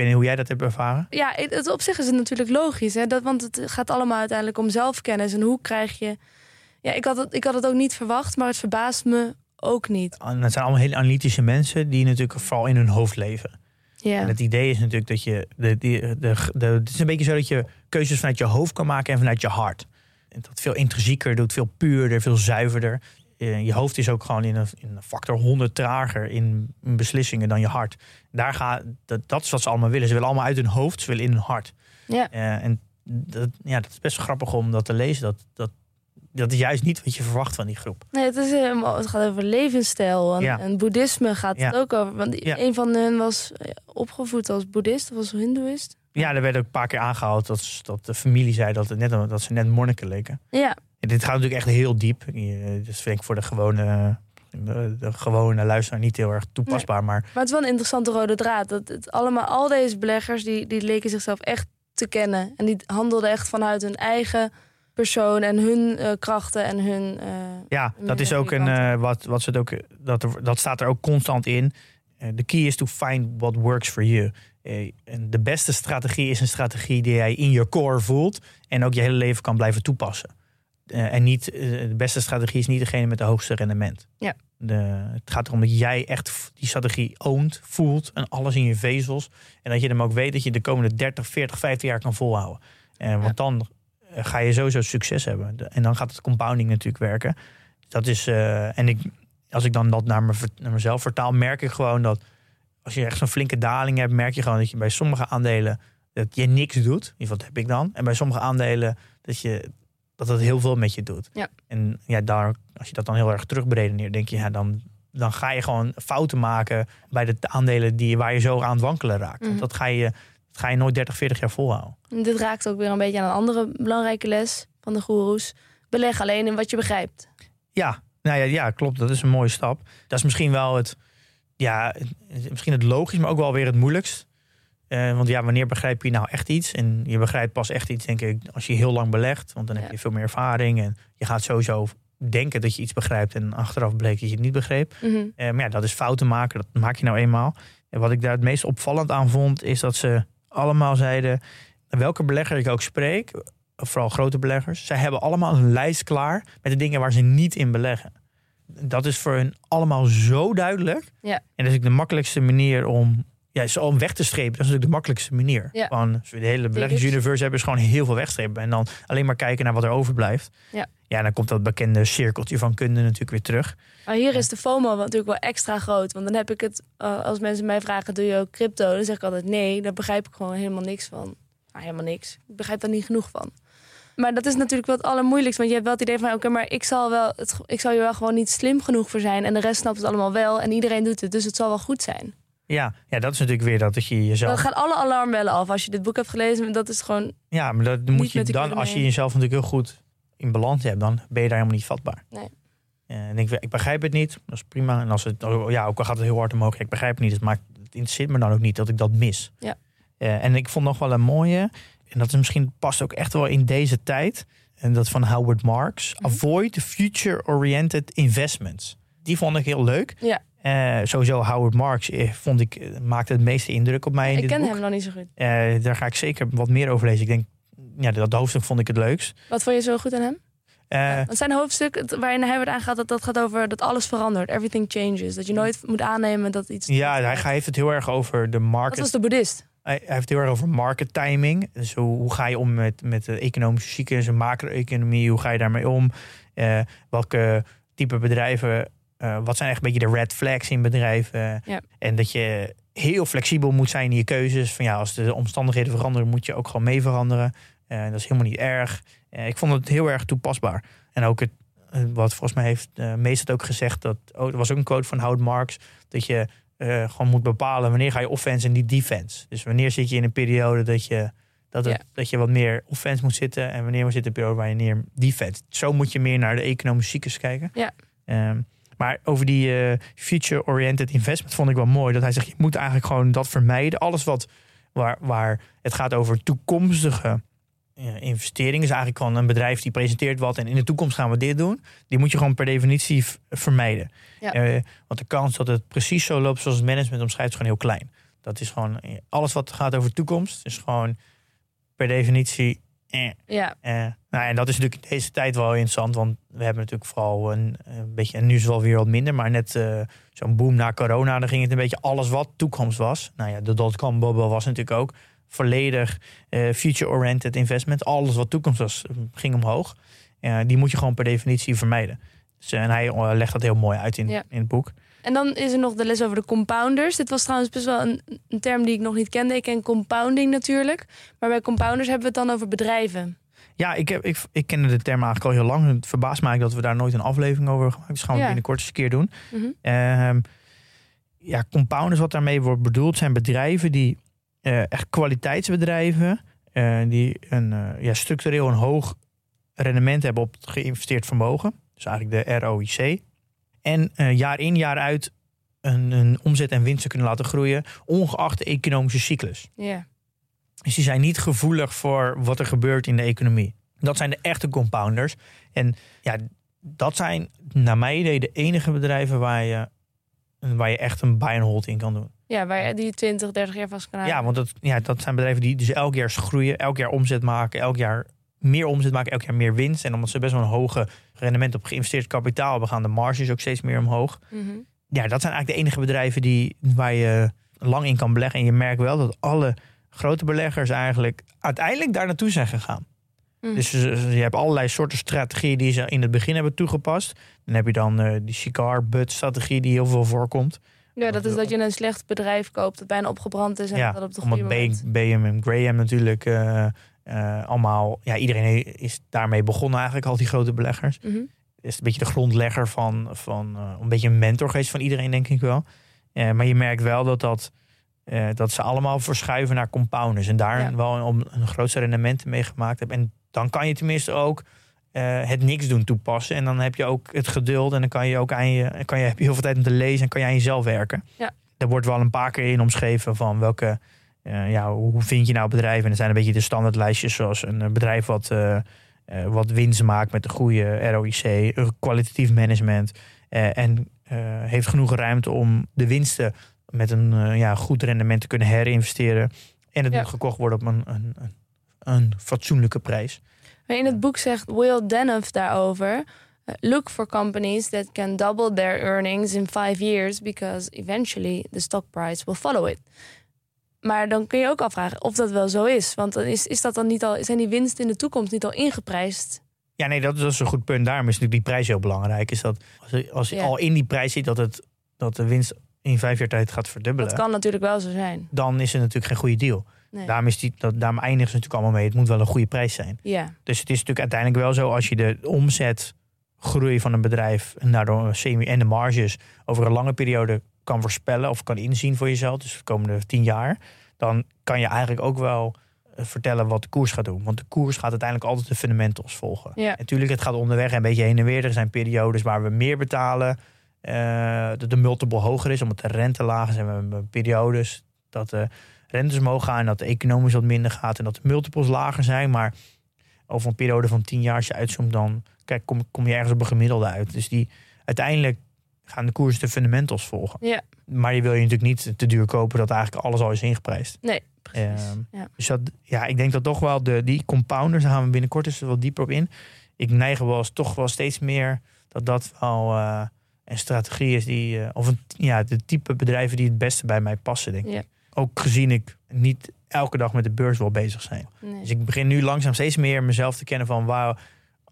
Weet niet hoe jij dat hebt ervaren. Ja, het, op zich is het natuurlijk logisch. Hè? Dat, want het gaat allemaal uiteindelijk om zelfkennis. En hoe krijg je... Ja, ik had, het, ik had het ook niet verwacht, maar het verbaast me ook niet. En het zijn allemaal hele analytische mensen die natuurlijk vooral in hun hoofd leven. Ja. En het idee is natuurlijk dat je. De, de, de, de- het is een beetje zo dat je keuzes vanuit je hoofd kan maken en vanuit je hart. En dat veel intrinsieker doet, veel puurder, veel zuiverder. Eh, Je hoofd is ook gewoon in een, in een factor 100 trager in, in beslissingen dan je hart. Daar gaat, dat, dat is wat ze allemaal willen. Ze willen allemaal uit hun hoofd, ze willen in hun hart. Ja. Eh, en dat, ja, dat is best grappig om dat te lezen. Dat, dat, dat is juist niet wat je verwacht van die groep. Nee, het, is helemaal, het gaat over levensstijl. En, Ja. en boeddhisme gaat het ook over. Want Ja. een van hen was eh, opgevoed als boeddhist of als hindoeïst. Ja, er werd ook een paar keer aangehaald dat, dat de familie zei dat, het net, dat ze net monniken leken. Ja, En dit gaat natuurlijk echt heel diep. Dus vind ik voor de gewone, de, de gewone luisteraar niet heel erg toepasbaar. Maar maar het is wel een interessante rode draad. Dat het allemaal, al deze beleggers, die, die leken zichzelf echt te kennen. En die handelden echt vanuit hun eigen persoon en hun eh, krachten en hun... eh, ja, dat is ook een, eh, wat, wat ze het ook, dat, er, dat staat er ook constant in. Eh, De key is to find what works for you. Eh, en de beste strategie is een strategie die jij in je core voelt en ook je hele leven kan blijven toepassen. Eh, en niet, eh, de beste strategie is niet degene met de hoogste rendement. Ja. De, het gaat erom dat jij echt die strategie oont, voelt en alles in je vezels. En dat je hem ook weet dat je de komende 30, 40, 50 jaar kan volhouden. En want dan ga je sowieso succes hebben. De- En dan gaat het compounding natuurlijk werken. Dat is, en ik, als ik dan dat naar, me, naar mezelf vertaal, merk ik gewoon dat als je echt zo'n flinke daling hebt, merk je gewoon dat je bij sommige aandelen dat je niks doet. In ieder geval dat heb ik dan. En bij sommige aandelen dat je dat het heel veel met je doet. Ja. En ja, daar, als je dat dan heel erg terugberedeneert, denk je, ja, dan, dan ga je gewoon fouten maken bij de aandelen die, waar je zo aan het wankelen raakt. Mhm. dat ga je, dat ga je nooit 30, 40 jaar volhouden. En dit raakt ook weer een beetje aan een andere belangrijke les van de goeroes. Beleg alleen in wat je begrijpt. Ja, nou ja, ja, klopt. Dat is een mooie stap. Dat is misschien wel het, ja, misschien het logisch, maar ook wel weer het moeilijkst. Eh, want ja, wanneer begrijp je nou echt iets? En je begrijpt pas echt iets, denk ik, als je heel lang belegt. Want dan heb je veel meer ervaring. En je gaat sowieso denken dat je iets begrijpt. En achteraf bleek dat je het niet begreep. Mhm. Eh, maar ja, dat is fouten maken. Dat maak je nou eenmaal. En wat ik daar het meest opvallend aan vond, is dat ze allemaal zeiden... welke belegger ik ook spreek, vooral grote beleggers... zij hebben allemaal een lijst klaar met de dingen waar ze niet in beleggen. Dat is voor hun allemaal zo duidelijk. Ja. En dat is ook de makkelijkste manier om... Ja, zo om weg te strepen, dat is natuurlijk de makkelijkste manier. Ja. We de hele beleggingsuniverse hebben, is gewoon heel veel wegstrepen. En dan alleen maar kijken naar wat er overblijft. Ja. ja, dan komt dat bekende cirkeltje van kunde natuurlijk weer terug. Maar hier is de FOMO natuurlijk wel extra groot. Want dan heb ik het, eh, als mensen mij vragen, doe je ook crypto? Dan zeg ik altijd nee, daar begrijp ik gewoon helemaal niks van. Nou, helemaal niks. Ik begrijp daar niet genoeg van. Maar dat is natuurlijk wel het allermoeilijkst. Want je hebt wel het idee van, oké, maar ik zal, wel het, ik zal hier wel gewoon niet slim genoeg voor zijn. En de rest snapt het allemaal wel. En iedereen doet het, dus het zal wel goed zijn. Ja, ja, dat is natuurlijk weer dat, dat je jezelf... Dan gaan alle alarmbellen af als je dit boek hebt gelezen. Dat is gewoon, Ja, maar dat moet je dan, als je jezelf natuurlijk heel goed in balans hebt, dan ben je daar helemaal niet vatbaar. Nee. En ik, ik begrijp het niet, dat is prima. En als het, ja, ook al gaat het heel hard omhoog, ja, ik begrijp het niet. Het, maakt, het interesseert me dan ook niet dat ik dat mis. Ja. Eh, en ik vond nog wel een mooie, en dat is misschien past ook echt wel in deze tijd. En dat van Howard Marks. Mhm. Avoid future-oriented investments. Die vond ik heel leuk. ja. Eh, sowieso Howard Marks eh, vond ik, eh, maakte het meeste indruk op mij in ik ken boek. hem nog niet zo goed. Daar ga ik zeker wat meer over lezen. Ik denk, ja, dat hoofdstuk vond ik het leukst. Wat vond je zo goed aan hem? Eh, Want zijn hoofdstuk waarin hij wordt aangehaald, dat, dat gaat over dat alles verandert. Everything changes. Dat je nooit moet aannemen dat iets... ja, hij hij heeft het heel erg over de Dat market. was de boeddhist. Hij hij heeft het heel erg over market timing. Dus hoe, hoe ga je om met, met de economische cyclus en macro-economie? Hoe ga je daarmee om? Welke type bedrijven, eh, wat zijn echt een beetje de red flags in bedrijven. Ja. En dat je heel flexibel moet zijn in je keuzes. Van ja, als de omstandigheden veranderen, moet je ook gewoon mee veranderen. Eh, dat is helemaal niet erg. Eh, ik vond het heel erg toepasbaar. En ook het, wat volgens mij heeft uh, Mees het ook gezegd, dat oh, er was ook een quote van Hout Marks, dat je gewoon moet bepalen wanneer ga je offense en niet defense. Dus wanneer zit je in een periode dat je, dat het, Ja. dat je wat meer offense moet zitten en wanneer zit een periode waar je meer defense. Zo moet je meer naar de economische cyclus kijken. Ja. Ehm, maar over die eh, future-oriented investment vond ik wel mooi. Dat hij zegt, je moet eigenlijk gewoon dat vermijden. Alles wat, waar, waar het gaat over toekomstige eh, investeringen. Is eigenlijk gewoon een bedrijf die presenteert wat. En in de toekomst gaan we dit doen. Die moet je gewoon per definitie vermijden. Ja. Eh, want de kans dat het precies zo loopt zoals het management omschrijft... is gewoon heel klein. Dat is gewoon... alles wat gaat over toekomst is gewoon per definitie... Eh, Ja, eh, nou, en dat is natuurlijk deze tijd wel interessant, want we hebben natuurlijk vooral een, een beetje, en nu is het wel weer wat minder, maar net eh, zo'n boom na corona, dan ging het een beetje alles wat toekomst was. Nou ja, de dotcom bubble was natuurlijk ook volledig eh, future-oriented investment. Alles wat toekomst was, eh, ging omhoog. Die moet je gewoon per definitie vermijden. Dus, en hij legt dat heel mooi uit in, Ja. in het boek. En dan is er nog de les over de compounders. Dit was trouwens best wel een, een term die ik nog niet kende. Ik ken compounding natuurlijk. Maar bij compounders hebben we het dan over bedrijven. Ja, ik, heb, ik, ik kende de term eigenlijk al heel lang. Het verbaast mij dat we daar nooit een aflevering over hebben gemaakt. Dus gaan we Ja. binnenkort eens een keer doen. Mhm. Ehm, ja, compounders, wat daarmee wordt bedoeld, zijn bedrijven die eh, echt kwaliteitsbedrijven, eh, die een, eh, ja, structureel een hoog rendement hebben op het geïnvesteerd vermogen. Dus eigenlijk de ROIC. En jaar in, jaar uit een, een omzet en winsten kunnen laten groeien, ongeacht de economische cyclus. Ja. Dus die zijn niet gevoelig voor wat er gebeurt in de economie. Dat zijn de echte compounders. En ja, dat zijn naar mijn idee de enige bedrijven waar je, waar je echt een buy and hold in kan doen. ja, waar je die 20, 30 jaar vast kan Ja, houden. want dat, ja, dat zijn bedrijven die dus elk jaar groeien, elk jaar omzet maken, elk jaar meer omzet maken, elk jaar meer winst. En omdat ze best wel een hoge rendement op geïnvesteerd kapitaal hebben, gaan de marges ook steeds meer omhoog. Mhm. Ja, dat zijn eigenlijk de enige bedrijven die, waar je lang in kan beleggen. En je merkt wel dat alle grote beleggers eigenlijk uiteindelijk daar naartoe zijn gegaan. Mhm. Dus je hebt allerlei soorten strategieën die ze in het begin hebben toegepast. Dan heb je dan eh, die cigar butt strategie die heel veel voorkomt. Ja, dat is dat je een slecht bedrijf koopt dat bijna opgebrand is en ja, dat op de goede omdat moment. B- BM en Graham natuurlijk eh, eh, allemaal... Ja, iedereen is daarmee begonnen eigenlijk, al die grote beleggers. Mhm. is een beetje de grondlegger van, van een beetje een mentor geweest van iedereen, denk ik wel. Maar je merkt wel dat, dat, eh, dat ze allemaal verschuiven naar compounders. En daar Ja. wel een, een grootste rendementen mee gemaakt hebben. En dan kan je tenminste ook eh, het niks doen toepassen. En dan heb je ook het geduld. En dan kan je ook aan je, kan je, heb je heel veel tijd om te lezen. En kan je aan jezelf werken. Ja. Er wordt wel een paar keer in omschreven van welke. eh, ja, hoe vind je nou bedrijven? En er zijn een beetje de standaardlijstjes zoals een bedrijf wat, wat winst maakt met een goede ROIC, kwalitatief management. en heeft genoeg ruimte om de winsten met een eh, ja, goed rendement te kunnen herinvesteren. En het Ja. moet gekocht worden op een, een, een, een fatsoenlijke prijs. Maar in het boek zegt Will Denoff daarover... uh, Look for companies that can double their earnings in five years... because eventually the stock price will follow it. Maar dan kun je ook afvragen of dat wel zo is. Want dan is, is dat dan niet al, zijn die winsten in de toekomst niet al ingeprijsd? Ja, nee, dat, dat is een goed punt. Daarom is natuurlijk die prijs heel belangrijk. Is dat als, je- als je Ja. al in die prijs ziet dat, het, dat de winst in vijf jaar tijd gaat verdubbelen, Dat kan natuurlijk wel zo zijn. dan is het natuurlijk geen goede deal. Nee. Daarom, is die, dat, daarom eindigen ze natuurlijk allemaal mee. Het moet wel een goede prijs zijn. Ja, Dus het is natuurlijk uiteindelijk wel zo als je de omzetgroei van een bedrijf en daardoor een semi en de marges over een lange periode kan voorspellen of kan inzien voor jezelf, dus de komende tien jaar, dan kan je eigenlijk ook wel eh, vertellen wat de koers gaat doen. Want de koers gaat uiteindelijk altijd de fundamentals volgen. Ja. Natuurlijk, het gaat onderweg een beetje heen en weer. Er zijn periodes waar we meer betalen, dat de multiple hoger is, omdat de rente laag is. En we hebben periodes dat de rentes omhoog gaan en dat de economisch wat minder gaat en dat de multiples lager zijn. Maar over een periode van tien jaar, als je uitzoomt, dan kijk, kom, kom je ergens op een gemiddelde uit. Dus die uiteindelijk gaan de koers de fundamentals volgen. Ja. Maar je wil je natuurlijk niet te duur kopen dat eigenlijk alles al is ingeprijsd. nee, precies. Ehm, ja. Dus dat, ja, ik denk dat toch wel de, die compounders, daar gaan we binnenkort eens wat dieper op in. Ik neig wel eens, toch wel steeds meer dat dat wel eh, een strategie is die, eh, of een, ja, de type bedrijven die het beste bij mij passen, denk ik. Ook gezien ik niet elke dag met de beurs wil bezig zijn. Nee. Dus ik begin nu langzaam steeds meer mezelf te kennen van wauw,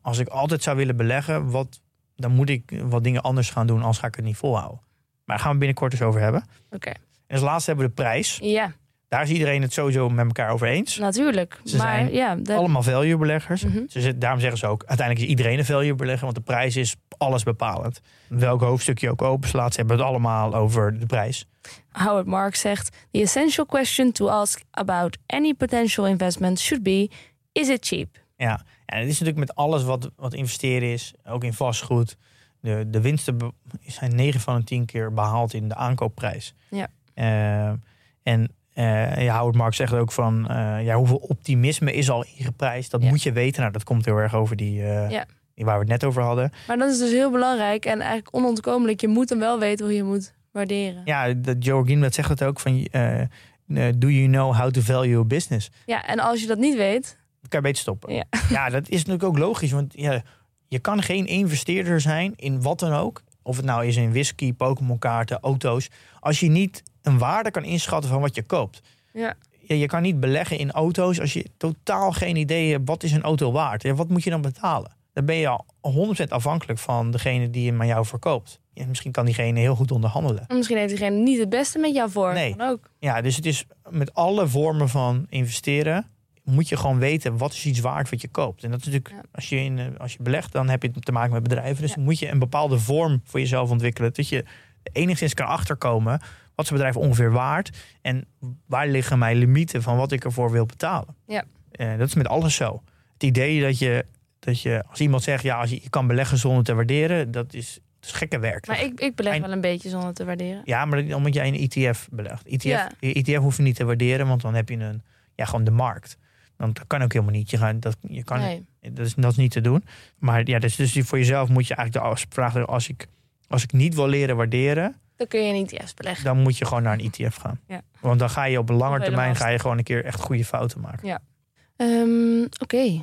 als ik altijd zou willen beleggen, wat, dan moet ik wat dingen anders gaan doen, als ga ik het niet volhouden. Maar daar gaan we binnenkort eens over hebben. Oké. En als laatste hebben we de prijs. Ja, Daar is iedereen het sowieso met elkaar over eens. natuurlijk. Ze maar zijn ja, de, Allemaal value beleggers. Mhm. Daarom zeggen ze ook, uiteindelijk is iedereen een value belegger, want de prijs is alles bepalend. Welk hoofdstuk je ook openslaat, ze hebben het allemaal over de prijs. Howard Marks zegt: The essential question to ask about any potential investment should be: Is it cheap? Ja, en het is natuurlijk met alles wat, wat investeren is, ook in vastgoed. De, de winsten zijn 9 van de 10 keer behaald in de aankoopprijs. Ja. Eh, en eh ja, Howard Marks zegt ook van, eh, ja, hoeveel optimisme is al ingeprijsd? Dat Ja. moet je weten. Nou, dat komt heel erg over die, eh, Ja. die waar we het net over hadden. Maar dat is dus heel belangrijk en eigenlijk onontkomelijk. Je moet hem wel weten hoe je moet waarderen. Ja, dat Joe Greenblatt zegt het ook van, do you know how to value a business? Ja, en als je dat niet weet, Dan kan je beter stoppen. Ja. ja, dat is natuurlijk ook logisch. Want ja, je kan geen investeerder zijn in wat dan ook. Of het nou is in whisky, Pokémon kaarten, auto's. Als je niet een waarde kan inschatten van wat je koopt. Ja. Ja, je kan niet beleggen in auto's als je totaal geen idee hebt wat is een auto waard. Ja, wat moet je dan betalen? Dan ben je al 100% afhankelijk van degene die hem aan jou verkoopt. Ja, misschien kan diegene heel goed onderhandelen. misschien heeft diegene niet het beste met jou voor. Nee. Ook. Ja, dus het is met alle vormen van investeren moet je gewoon weten wat is iets waard wat je koopt. En dat is natuurlijk, Ja. als, je in, eh, als je belegt, dan heb je te maken met bedrijven. Dus Ja. dan moet je een bepaalde vorm voor jezelf ontwikkelen. Dat je enigszins kan achterkomen wat is een bedrijf ongeveer waard. En waar liggen mijn limieten van wat ik ervoor wil betalen. Ja. Eh, dat is met alles zo. Het idee dat je, dat je als iemand zegt, ja, als je, je kan beleggen zonder te waarderen, dat is, dat is gekke werk. Maar ik, ik beleg wel een beetje zonder te waarderen. Ja, maar dan moet jij een ETF beleggen. ETF, Ja. ETF hoef je niet te waarderen, want dan heb je een, ja, gewoon de markt. Dan dat kan ook helemaal niet. Je, gaat, dat, je kan, Nee. dat, is, dat is niet te doen. Maar ja, dus, dus voor jezelf moet je eigenlijk de afspraak stellen, als ik, als ik niet wil leren waarderen, Dan kun je niet ETF's beleggen. dan moet je gewoon naar een ETF gaan. Ja. Want dan ga je op een lange termijn ga je gewoon een keer echt goede fouten maken. Ehm, Oké.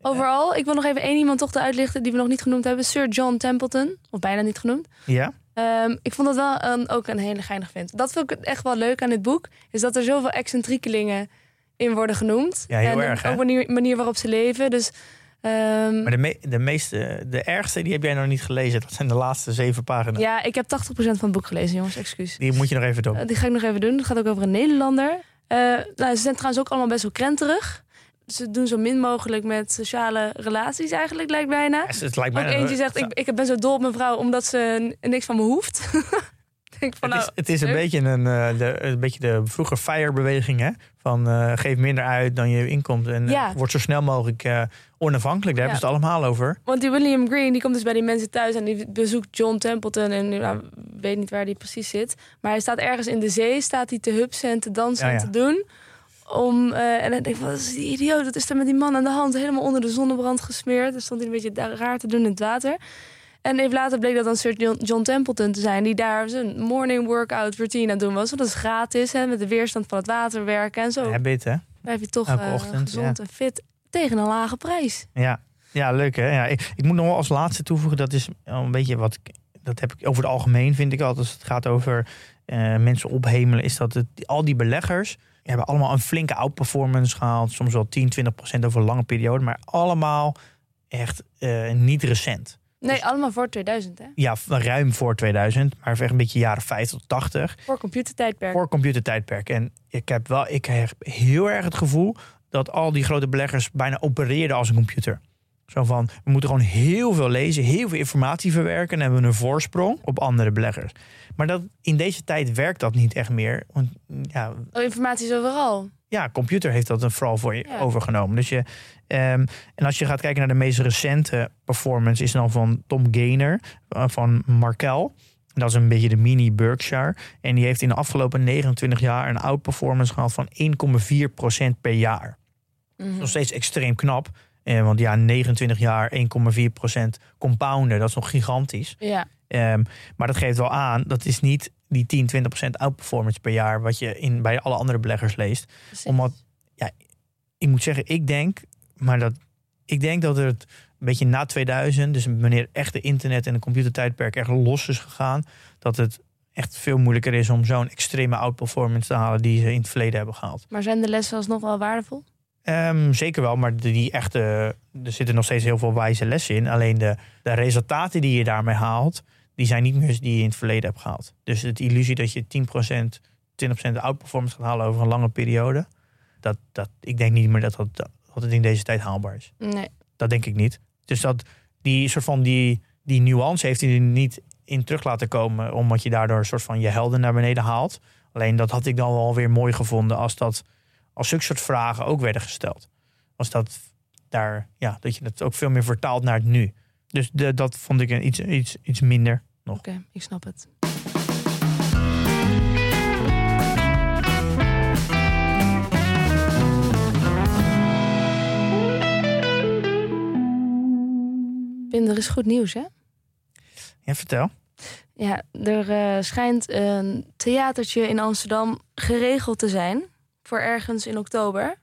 Overal, ik wil nog even één iemand toch uitlichten die we nog niet genoemd hebben. Sir John Templeton. Of bijna niet genoemd. Ja? Ehm, ik vond dat wel een, ook een hele geinig vent. Dat vind ik echt wel leuk aan dit boek. Is dat er zoveel excentriekelingen in worden genoemd. Ja, heel en erg, ook manier, manier waarop ze leven. Dus ehm, Maar de, me, de meeste, de ergste, die heb jij nog niet gelezen. Dat zijn de laatste zeven pagina's. ja, ik heb 80% van het boek gelezen, jongens. Excuus. Die moet je nog even doen. Eh, die ga ik nog even doen. Het gaat ook over een Nederlander. Eh, nou, ze zijn trouwens ook allemaal best wel krenterig. Ze doen zo min mogelijk met sociale relaties eigenlijk, lijkt bijna. Ja, het lijkt Ook mij eentje zegt, ik, ik ben zo dol op mijn vrouw omdat ze niks van me hoeft. Ik van, het, nou, is, het is een beetje, een, eh, de, een beetje de vroeger FIRE-beweging. Hè? Van eh, geef minder uit dan je inkomt. En eh, Ja. word zo snel mogelijk onafhankelijk. Daar Ja. hebben ze het allemaal over. Want die William Green die komt dus bij die mensen thuis en die bezoekt John Templeton. En nou, weet niet waar die precies zit. Maar hij staat ergens in de zee, staat hij te hupsen en te dansen Ja, en te doen. Om, en dan denk ik, wat is die idioot? Wat is er met die man aan de hand? Helemaal onder de zonnebrand gesmeerd. Dan stond hij een beetje raar te doen in het water. En even later bleek dat dan Sir John, Templeton te zijn... die daar zijn morning workout routine aan het doen was. Want dat is gratis, hè, met de weerstand van het water werken en zo. Habit, hè? Blijf je toch eh, ochtend, gezond en fit tegen een lage prijs. Ja, ja leuk hè. Ja, ik, ik moet nog wel als laatste toevoegen. Dat is een beetje wat ik... Dat heb ik over het algemeen, vind ik altijd. Als het gaat over eh, mensen ophemelen. Is dat het, al die beleggers... hebben allemaal een flinke outperformance gehaald. Soms wel 10, 20 procent over een lange periode. Maar allemaal echt eh, niet recent. Nee, allemaal voor 2000, hè? Ja, ruim voor 2000, maar echt een beetje jaren 50 tot 80. Voor computertijdperk. Voor computertijdperk. En ik heb wel, ik heb heel erg het gevoel dat al die grote beleggers bijna opereerden als een computer. Zo van, we moeten gewoon heel veel lezen, heel veel informatie verwerken en hebben we een voorsprong op andere beleggers. Maar dat, in deze tijd werkt dat niet echt meer. Want ja, Oh, informatie is overal. ja, computer heeft dat vooral voor je Ja. overgenomen. Dus je, ehm, en als je gaat kijken naar de meest recente performance, is dan van Tom Gainer eh, van Markel. Dat is een beetje de mini Berkshire. En die heeft in de afgelopen 29 jaar een outperformance gehad van 1,4% per jaar. Mhm. Nog steeds extreem knap. Eh, want ja, 29 jaar 1,4% compounden, dat is nog gigantisch. Ja, Ehm, maar dat geeft wel aan, dat is niet die 10, 20% outperformance per jaar... wat je in, bij alle andere beleggers leest precies. omdat, ja, ik moet zeggen, ik denk, maar dat, ik denk dat het een beetje na 2000, dus wanneer echt de internet en de computertijdperk echt los is gegaan, dat het echt veel moeilijker is om zo'n extreme outperformance te halen die ze in het verleden hebben gehaald. Maar zijn de lessen alsnog wel waardevol? Ehm, zeker wel, maar die echte, er zitten nog steeds heel veel wijze lessen in. Alleen de, de resultaten die je daarmee haalt, die zijn niet meer die je in het verleden hebt gehaald. Dus het illusie dat je 10%, 20% outperformance gaat halen over een lange periode, dat, dat, ik denk niet meer dat dat, dat het in deze tijd haalbaar is. Nee. Dat denk ik niet. Dus dat die soort van die, die nuance heeft hij er niet in terug laten komen, omdat je daardoor een soort van je helden naar beneden haalt. Alleen dat had ik dan wel weer mooi gevonden als dat als zulke soort vragen ook werden gesteld. Als dat daar, ja, dat je het ook veel meer vertaalt naar het nu. Dus de, dat vond ik een iets, iets, iets minder nog. Oké, ik snap het. Pim, er is goed nieuws, hè? Ja, vertel. Ja, er eh, schijnt een theatertje in Amsterdam geregeld te zijn voor ergens in oktober.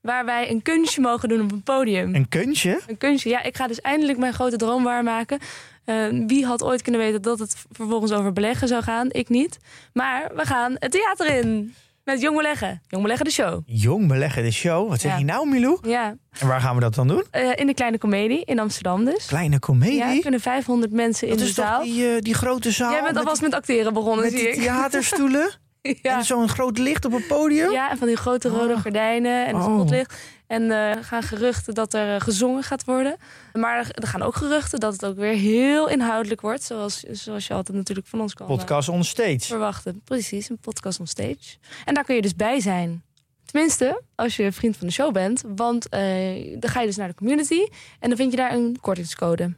Waar wij een kunstje mogen doen op een podium. Een kunstje? Een kunstje, ja. Ik ga dus eindelijk mijn grote droom waarmaken. Uh, wie had ooit kunnen weten dat het vervolgens over beleggen zou gaan? Ik niet. Maar we gaan het theater in. Met Jong Beleggen. Jong Beleggen de show. Jong Beleggen de show? Wat zeg Ja. je nou, Milou? Ja, En waar gaan we dat dan doen? eh, in de Kleine Comedie in Amsterdam dus. Kleine comedie? Ja, kunnen 500 mensen in dat de is toch zaal. die, eh, die grote zaal Jij bent met, alvast met acteren begonnen, met zie die ik. theaterstoelen? ja. En zo'n groot licht op een podium? ja, en van die grote rode Oh. gordijnen en een Oh. spotlicht. En eh, er gaan geruchten dat er eh, gezongen gaat worden. Maar er, gaan ook geruchten dat het ook weer heel inhoudelijk wordt. Zoals, zoals je altijd natuurlijk van ons kan eh, Podcast on stage. verwachten. Precies, een podcast on stage. En daar kun je dus bij zijn. Tenminste, als je vriend van de show bent. Want eh, dan ga je dus naar de community. En dan vind je daar een kortingscode.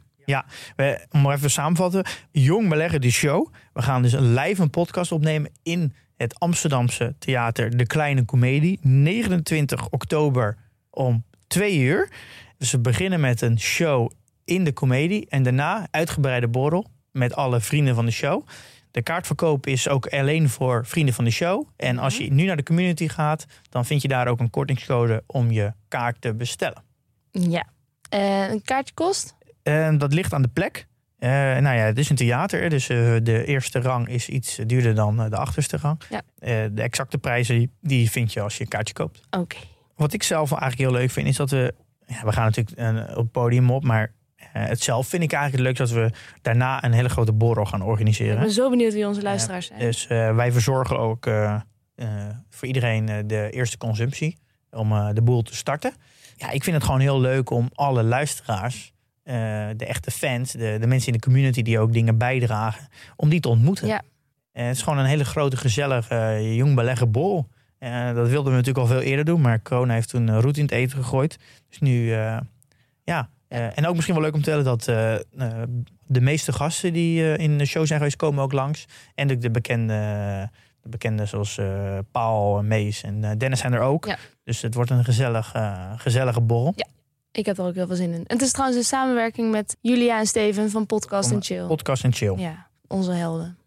We, om maar even te samenvatten. Jong Beleggen de show. We gaan dus een live een podcast opnemen in het Amsterdamse theater De Kleine Comedie. 29 oktober om 2 uur. Dus we beginnen met een show in de comedie. En daarna uitgebreide borrel met alle vrienden van de show. De kaartverkoop is ook alleen voor vrienden van de show. En als je nu naar de community gaat, dan vind je daar ook een kortingscode om je kaart te bestellen. Ja. En een kaartje kost? Dat ligt aan de plek. Eh, nou ja, het is een theater, dus eh, de eerste rang is iets duurder dan eh, de achterste rang. Ja. De exacte prijzen die vind je als je een kaartje koopt. Oké. Wat ik zelf eigenlijk heel leuk vind, is dat we... Ja, we gaan natuurlijk op het podium op, maar het zelf vind ik eigenlijk leuk dat we daarna een hele grote borrel gaan Ik organiseren. ben zo benieuwd wie onze luisteraars zijn. Dus wij verzorgen ook voor iedereen de eerste consumptie om de boel te starten. Ja, ik vind het gewoon heel leuk om alle luisteraars, eh, de echte fans, de, de mensen in de community die ook dingen bijdragen, om die te ontmoeten. Ja. Eh, het is gewoon een hele grote, gezellige, eh, jong beleggen bol. Dat wilden we natuurlijk al veel eerder doen, maar corona heeft toen roet in het eten gegooid. Dus nu, ja. En ook misschien wel leuk om te vertellen dat de meeste gasten die in de show zijn geweest, komen ook langs. En de, de bekende, de bekende zoals eh, Paul, Mees en Dennis zijn er ook. Ja. Dus het wordt een gezellig, gezellige borrel. Ik heb er ook heel veel zin in. En het is trouwens een samenwerking met Julia en Steven van Podcast en Chill. Podcast en chill. Ja, onze helden.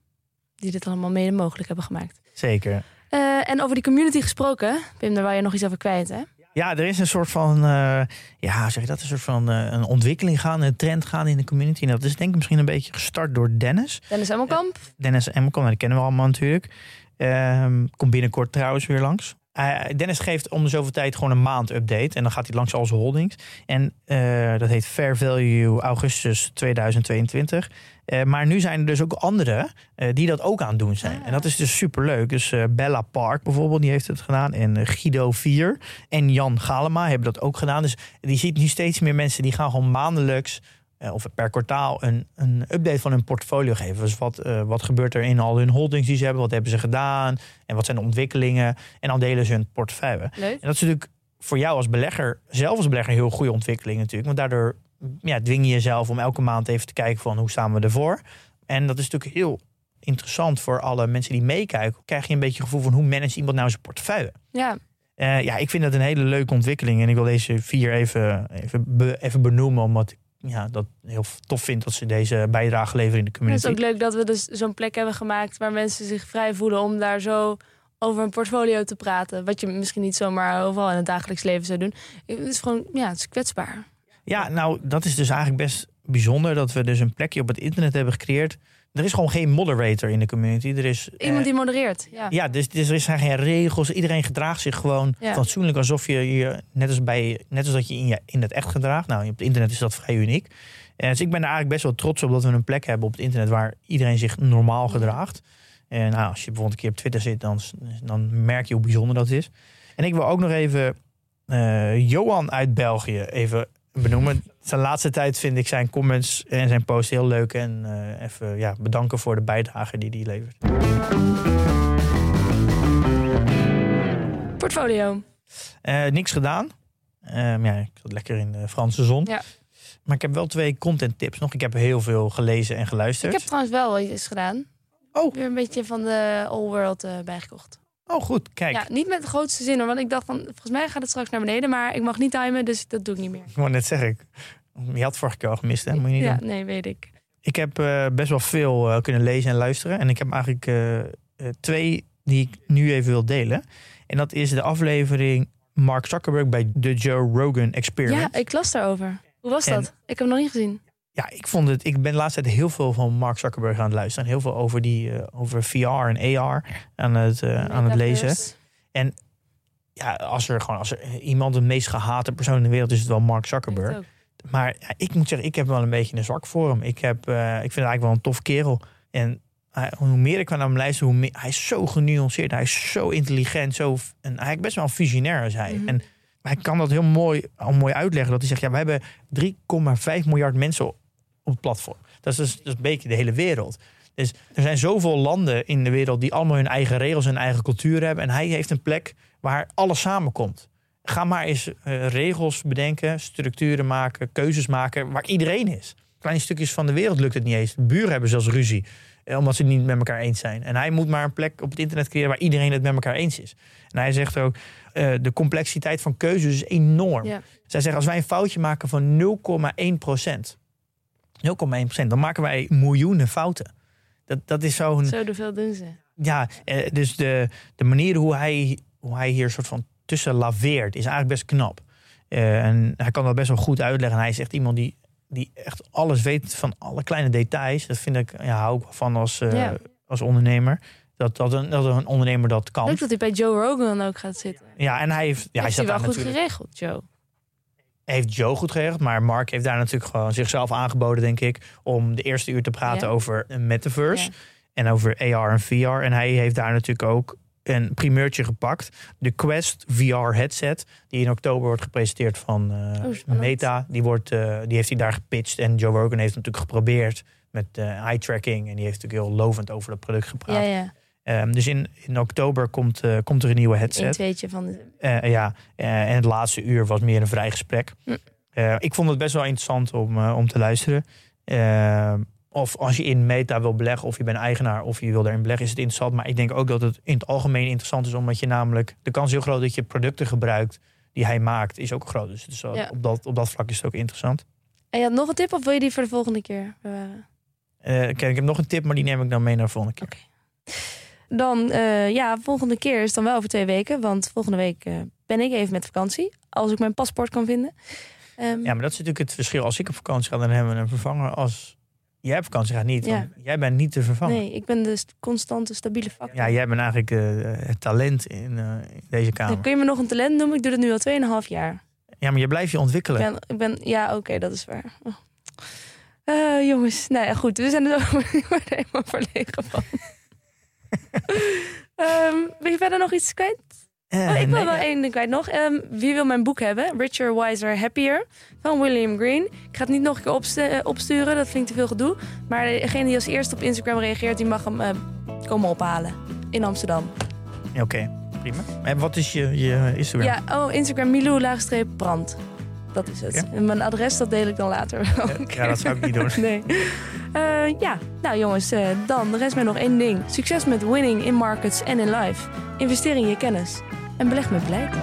Die dit allemaal mede mogelijk hebben gemaakt. Zeker. Eh, en over die community gesproken, Pim, daar wou je nog iets over kwijt, hè? Ja, er is een soort van, eh, ja, zeg je dat, een soort van eh, een ontwikkeling gaan, een trend gaan in de community. En dat is denk ik misschien een beetje gestart door Dennis. Dennis Emmelkamp. Dennis Emmelkamp, nou, die kennen we allemaal natuurlijk. Ehm, komt binnenkort trouwens weer langs. Eh, Dennis geeft om de zoveel tijd gewoon een maand update. En dan gaat hij langs al zijn holdings. En eh, dat heet Fair Value augustus 2022. Eh, maar nu zijn er dus ook anderen die dat ook aan het doen zijn. Ah. En dat is dus superleuk. Dus Bella Park bijvoorbeeld, die heeft het gedaan. En Guido 4 en Jan Galema hebben dat ook gedaan. Dus die ziet nu steeds meer mensen die gaan gewoon maandelijks of per kwartaal een, een update van hun portfolio geven. Dus wat, eh, wat gebeurt er in al hun holdings die ze hebben? Wat hebben ze gedaan? En wat zijn de ontwikkelingen? En dan delen ze hun portefeuille. Leuk. En dat is natuurlijk voor jou als belegger, zelf als belegger, een heel goede ontwikkeling natuurlijk. Want daardoor ja, dwing je jezelf om elke maand even te kijken van hoe staan we ervoor. En dat is natuurlijk heel interessant voor alle mensen die meekijken. Krijg je een beetje het gevoel van hoe manage iemand nou zijn portefeuille? Ja, Eh, ja, ik vind dat een hele leuke ontwikkeling. En ik wil deze vier even, even, be- even benoemen. Omdat ik ja, dat heel tof vind dat ze deze bijdrage leveren in de het community. is ook leuk dat we dus zo'n plek hebben gemaakt waar mensen zich vrij voelen om daar zo over een portfolio te praten. Wat je misschien niet zomaar overal in het dagelijks leven zou doen. Het is gewoon, ja, het is kwetsbaar. Ja, nou, dat is dus eigenlijk best bijzonder dat we dus een plekje op het internet hebben gecreëerd. Er is gewoon geen moderator in de community. Er is, eh, Iemand die modereert. Ja. ja, dus, dus er zijn geen regels. Iedereen gedraagt zich gewoon Ja. fatsoenlijk alsof je je, net als, bij, net als dat je in, je in het echt gedraagt. Nou, op het internet is dat vrij uniek. En dus ik ben er eigenlijk best wel trots op dat we een plek hebben op het internet waar iedereen zich normaal gedraagt. En nou, als je bijvoorbeeld een keer op Twitter zit, dan, dan merk je hoe bijzonder dat is. En ik wil ook nog even eh, Johan uit België even benoemen. Zijn laatste tijd vind ik zijn comments en zijn posts heel leuk. En eh, even ja, bedanken voor de bijdrage die hij levert. Portfolio. Eh, niks gedaan. Ehm, ja, ik zat lekker in de Franse zon. Ja. Maar ik heb wel twee content tips nog. Ik heb heel veel gelezen en Ik geluisterd. heb trouwens wel iets gedaan. Oh. Weer een beetje van de All World eh, bijgekocht. Oh, goed. Kijk, Ja, niet met de grootste zin hoor. Want ik dacht van, volgens mij gaat het straks naar beneden. Maar ik mag niet timen, dus dat doe ik niet meer. ik wou net zeggen. Je had vorige keer al gemist, hè? Moet je niet Ja, doen. nee, weet ik. Ik heb eh, best wel veel eh, kunnen lezen en luisteren. En ik heb eigenlijk eh, twee die ik nu even wil delen. En dat is de aflevering Mark Zuckerberg bij de Joe Rogan Experiment. Ja, ik las daarover. Hoe was En- dat? Ik heb hem nog niet gezien. Ja, ik vond het. Ik ben de laatste tijd heel veel van Mark Zuckerberg aan het luisteren. En heel veel over, die, over VR en AR aan het, aan het lezen. Metaverse. Ja, als er gewoon als er iemand de meest gehate persoon in de wereld is, het wel Mark Zuckerberg. Maar ja, ik moet zeggen, ik heb wel een beetje een zwak voor hem. Ik, heb, eh, ik vind hem eigenlijk wel een tof kerel. En hij- hoe meer ik naar hem luister, hoe meer, hij is zo genuanceerd. Hij is zo intelligent. Zo, en eigenlijk best wel een visionair is hij. Mhm. En hij kan dat heel mooi, al mooi uitleggen. Dat hij zegt, ja, we hebben 3,5 miljard mensen op het platform. Dat is dus dat is een beetje de hele wereld. Dus er zijn zoveel landen in de wereld die allemaal hun eigen regels en eigen cultuur hebben. En hij heeft een plek waar alles samenkomt. Ga maar eens eh, regels bedenken, structuren maken, keuzes maken waar iedereen is. Kleine stukjes van de wereld lukt het niet eens. Buren hebben zelfs ruzie, eh, omdat ze het niet met elkaar eens zijn. En hij moet maar een plek op het internet creëren waar iedereen het met elkaar eens is. En hij zegt ook, eh, de complexiteit van keuzes is enorm. Ja. Zij zeggen, als wij een foutje maken van 0,1 procent, 0,1 procent, dan maken wij miljoenen fouten. Dat, dat is zo'n... Zo de veel doen ze. Ja, dus de, de manier hoe hij, hoe hij hier soort van tussen laveert is eigenlijk best knap. Eh, en hij kan dat best wel goed uitleggen. En hij is echt iemand die, die echt alles weet van alle kleine details. Dat vind ik, ja, hou ik van als, eh, Ja. als ondernemer. Dat, dat, een, dat een ondernemer dat kan. Leuk dat hij bij Joe Rogan ook gaat zitten. Ja, en hij heeft, ja, hij heeft hij wel goed geregeld, Joe. Heeft Joe goed geregeld, maar Mark heeft daar natuurlijk gewoon zichzelf aangeboden, denk ik, om de eerste uur te praten Ja. over een metaverse. En over AR en VR. En hij heeft daar natuurlijk ook een primeurtje gepakt. De Quest VR headset, die in oktober wordt gepresenteerd van eh, Oh. Meta. Die, wordt, eh, die heeft hij daar gepitcht. En Joe Rogan heeft natuurlijk geprobeerd met eh, eye tracking. En die heeft natuurlijk heel lovend over dat product gepraat. Ja, ja. Ehm, dus in, in oktober komt, komt er een nieuwe Een headset. tweetje van... de- ja, en het laatste uur was meer een vrij gesprek. Hm. Ik vond het best wel interessant om, om te luisteren. Eh, of als je in meta wil beleggen, of je bent eigenaar, of je wil daarin beleggen, is het interessant. Maar ik denk ook dat het in het algemeen interessant is, omdat je namelijk de kans is heel groot dat je producten gebruikt die hij maakt, is ook groot. Dus Ja. op, dat, op dat vlak is het ook interessant. En je had nog een tip of wil je die voor de volgende keer bewaren? Eh, kijk, ik heb nog een tip, maar die neem ik dan mee naar de volgende keer. Dan, eh, ja, volgende keer is dan wel over twee weken. Want volgende week eh, ben ik even met vakantie. Als ik mijn paspoort kan vinden. Ehm, Ja, maar dat is natuurlijk het verschil. Als ik op vakantie ga, dan hebben we een vervanger. Als jij op vakantie gaat niet, Ja. jij bent niet te vervangen. nee, ik ben de st- constante, stabiele factor. Ja, jij bent eigenlijk eh, het talent in, eh, in deze kamer. Dan kun je me nog een talent noemen? Ik doe dat nu al 2,5 jaar. Ja, maar je blijft je Ik ontwikkelen. ben, ik ben, ja, oké, dat is waar. Oh. Eh, jongens, nou ja, goed. We zijn er ik er helemaal verlegen van. Ehm, wil je verder nog iets kwijt? Eh, Oh, ik wil nee, wel ja. één ding kwijt nog. Ehm, wie wil mijn boek hebben? Richer, Wiser, Happier van William Green. Ik ga het niet nog een keer opstu- eh, opsturen, dat vind ik te veel gedoe. Maar degene die als eerste op Instagram reageert, die mag hem eh, komen ophalen. In Amsterdam. Oké, prima. En wat is je, je Instagram? Ja, oh, Instagram Milou laagstreep brand. Dat is het. Ja. En mijn adres, dat deel ik dan later wel. Ja, dat zou ik niet doen. Nee. Eh, ja, nou jongens, eh, dan rest mij nog één ding. Succes met winning in markets en in life. Investeer in je kennis. En beleg met beleid.